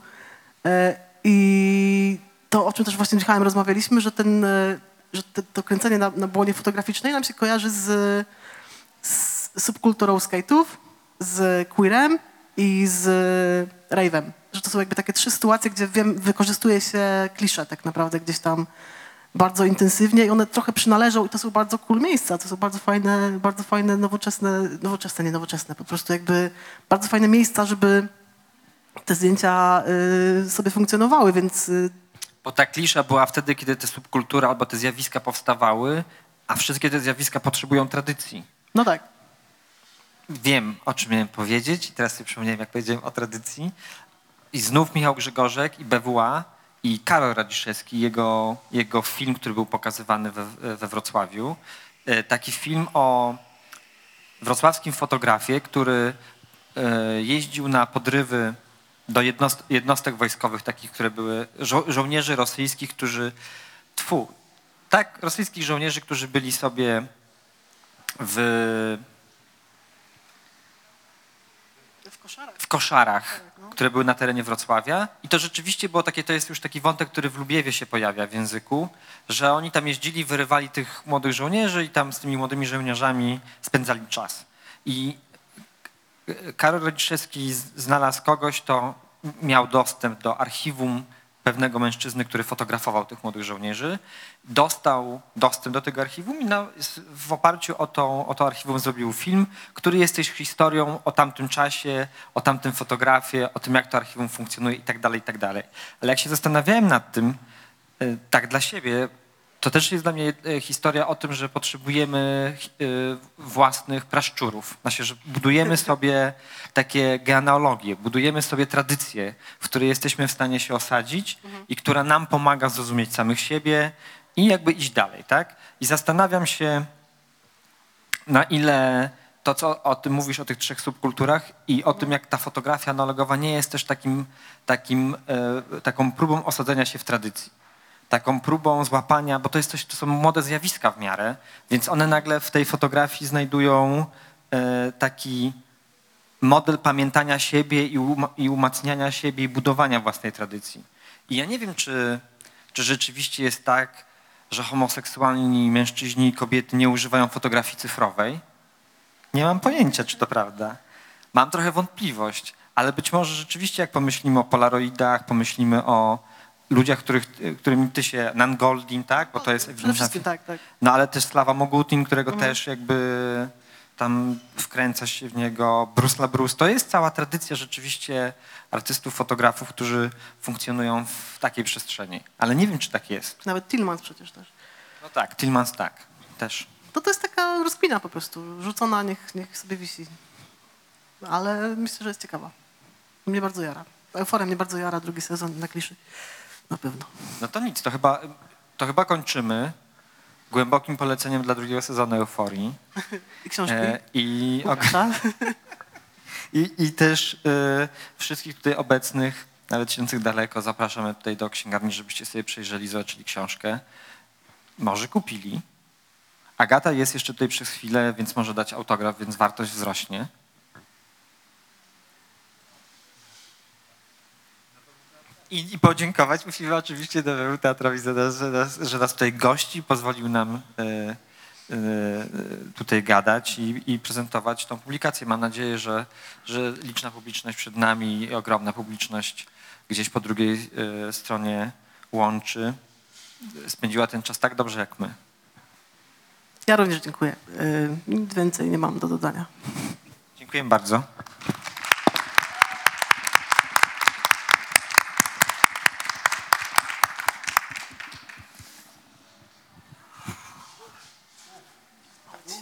Speaker 3: E, I to, o czym też właśnie z Michałem rozmawialiśmy, że, ten, że te, to kręcenie na, na błonie fotograficznej nam się kojarzy z, z subkulturą skate'ów, z queerem i z rave'em. Że to są jakby takie trzy sytuacje, gdzie wiem, wykorzystuje się klisze tak naprawdę gdzieś tam bardzo intensywnie i one trochę przynależą i to są bardzo cool miejsca, to są bardzo fajne, bardzo fajne, nowoczesne, nowoczesne, nie nowoczesne, po prostu jakby bardzo fajne miejsca, żeby te zdjęcia y, sobie funkcjonowały, więc y,
Speaker 2: Bo ta klisza była wtedy, kiedy te subkultury albo te zjawiska powstawały, a wszystkie te zjawiska potrzebują tradycji.
Speaker 3: no tak.
Speaker 2: Wiem, o czym miałem powiedzieć i teraz sobie przypomniałem, jak powiedziałem o tradycji. I znów Michał Grzegorzek i BWA i Karol Radziszewski, jego, jego film, który był pokazywany we, we Wrocławiu. E, Taki film o wrocławskim fotografie, który e, jeździł na podrywy do jednost- jednostek wojskowych, takich, które były żo- żołnierzy rosyjskich, którzy, tfu, tak, rosyjskich żołnierzy, którzy byli sobie w
Speaker 3: W koszarach.
Speaker 2: w koszarach, które były na terenie Wrocławia. I to rzeczywiście było takie, to jest już taki wątek, który w Lubiewie się pojawia w języku, że oni tam jeździli, wyrywali tych młodych żołnierzy i tam z tymi młodymi żołnierzami spędzali czas. I Karol Radziszewski z- znalazł kogoś, kto miał dostęp do archiwum pewnego mężczyzny, który fotografował tych młodych żołnierzy. Dostał dostęp do tego archiwum i na, w oparciu o to, o to archiwum zrobił film, który jest też historią o tamtym czasie, o tamtym fotografie, o tym, jak to archiwum funkcjonuje i tak dalej, i tak dalej. Ale jak się zastanawiałem nad tym, y, tak dla siebie, to też jest dla mnie e, historia o tym, że potrzebujemy e, własnych praszczurów. Znaczy, że budujemy sobie takie genealogie, budujemy sobie tradycje, w której jesteśmy w stanie się osadzić i która nam pomaga zrozumieć samych siebie i jakby iść dalej, tak? I zastanawiam się, na ile to, co o tym mówisz, o tych trzech subkulturach i o tym, jak ta fotografia analogowa nie jest też takim, takim, e, taką próbą osadzenia się w tradycji. Taką próbą złapania, bo to, jest coś, to są młode zjawiska w miarę, więc one nagle w tej fotografii znajdują e, taki model pamiętania siebie i, um, umacniania siebie i budowania własnej tradycji. I ja nie wiem, czy, czy rzeczywiście jest tak, że homoseksualni mężczyźni i kobiety nie używają fotografii cyfrowej. Nie mam pojęcia, czy to prawda. Mam trochę wątpliwość, ale być może rzeczywiście, jak pomyślimy o polaroidach, pomyślimy o ludziach, których, którymi ty się, Nan Goldin, tak? Bo to jest ewidentna
Speaker 3: wszystkim tak, tak.
Speaker 2: no ale też Slawa Mogutin, którego też jakby tam wkręca się w niego Bruce LaBruce. To jest cała tradycja rzeczywiście artystów, fotografów, którzy funkcjonują w takiej przestrzeni. Ale nie wiem, czy tak jest.
Speaker 3: Nawet Tillmans przecież też.
Speaker 2: No tak, Tillmans tak, też.
Speaker 3: To to jest taka rozkmina po prostu, rzucona, niech, niech sobie wisi. Ale myślę, że jest ciekawa. Mnie bardzo jara. Euforia mnie bardzo jara, drugi sezon na kliszy. Na pewno.
Speaker 2: No to nic, to chyba, to chyba kończymy głębokim poleceniem dla drugiego sezonu Euforii.
Speaker 3: I książki.
Speaker 2: E, I,
Speaker 3: Łukasza.
Speaker 2: I, I też e, wszystkich tutaj obecnych, nawet siedzących daleko, zapraszamy tutaj do księgarni, żebyście sobie przejrzeli, zobaczyli książkę. Może kupili. Agata jest jeszcze tutaj przez chwilę, więc może dać autograf, więc wartość wzrośnie. I, I podziękować musimy oczywiście nowemu teatrowi za nas, że, nas, że nas tutaj gości, pozwolił nam e, e, tutaj gadać i, i prezentować tą publikację. Mam nadzieję, że, że liczna publiczność przed nami i ogromna publiczność gdzieś po drugiej e, stronie łączy spędziła ten czas tak dobrze jak my.
Speaker 3: Ja również dziękuję. Nic więcej nie mam do dodania.
Speaker 2: Dziękuję bardzo.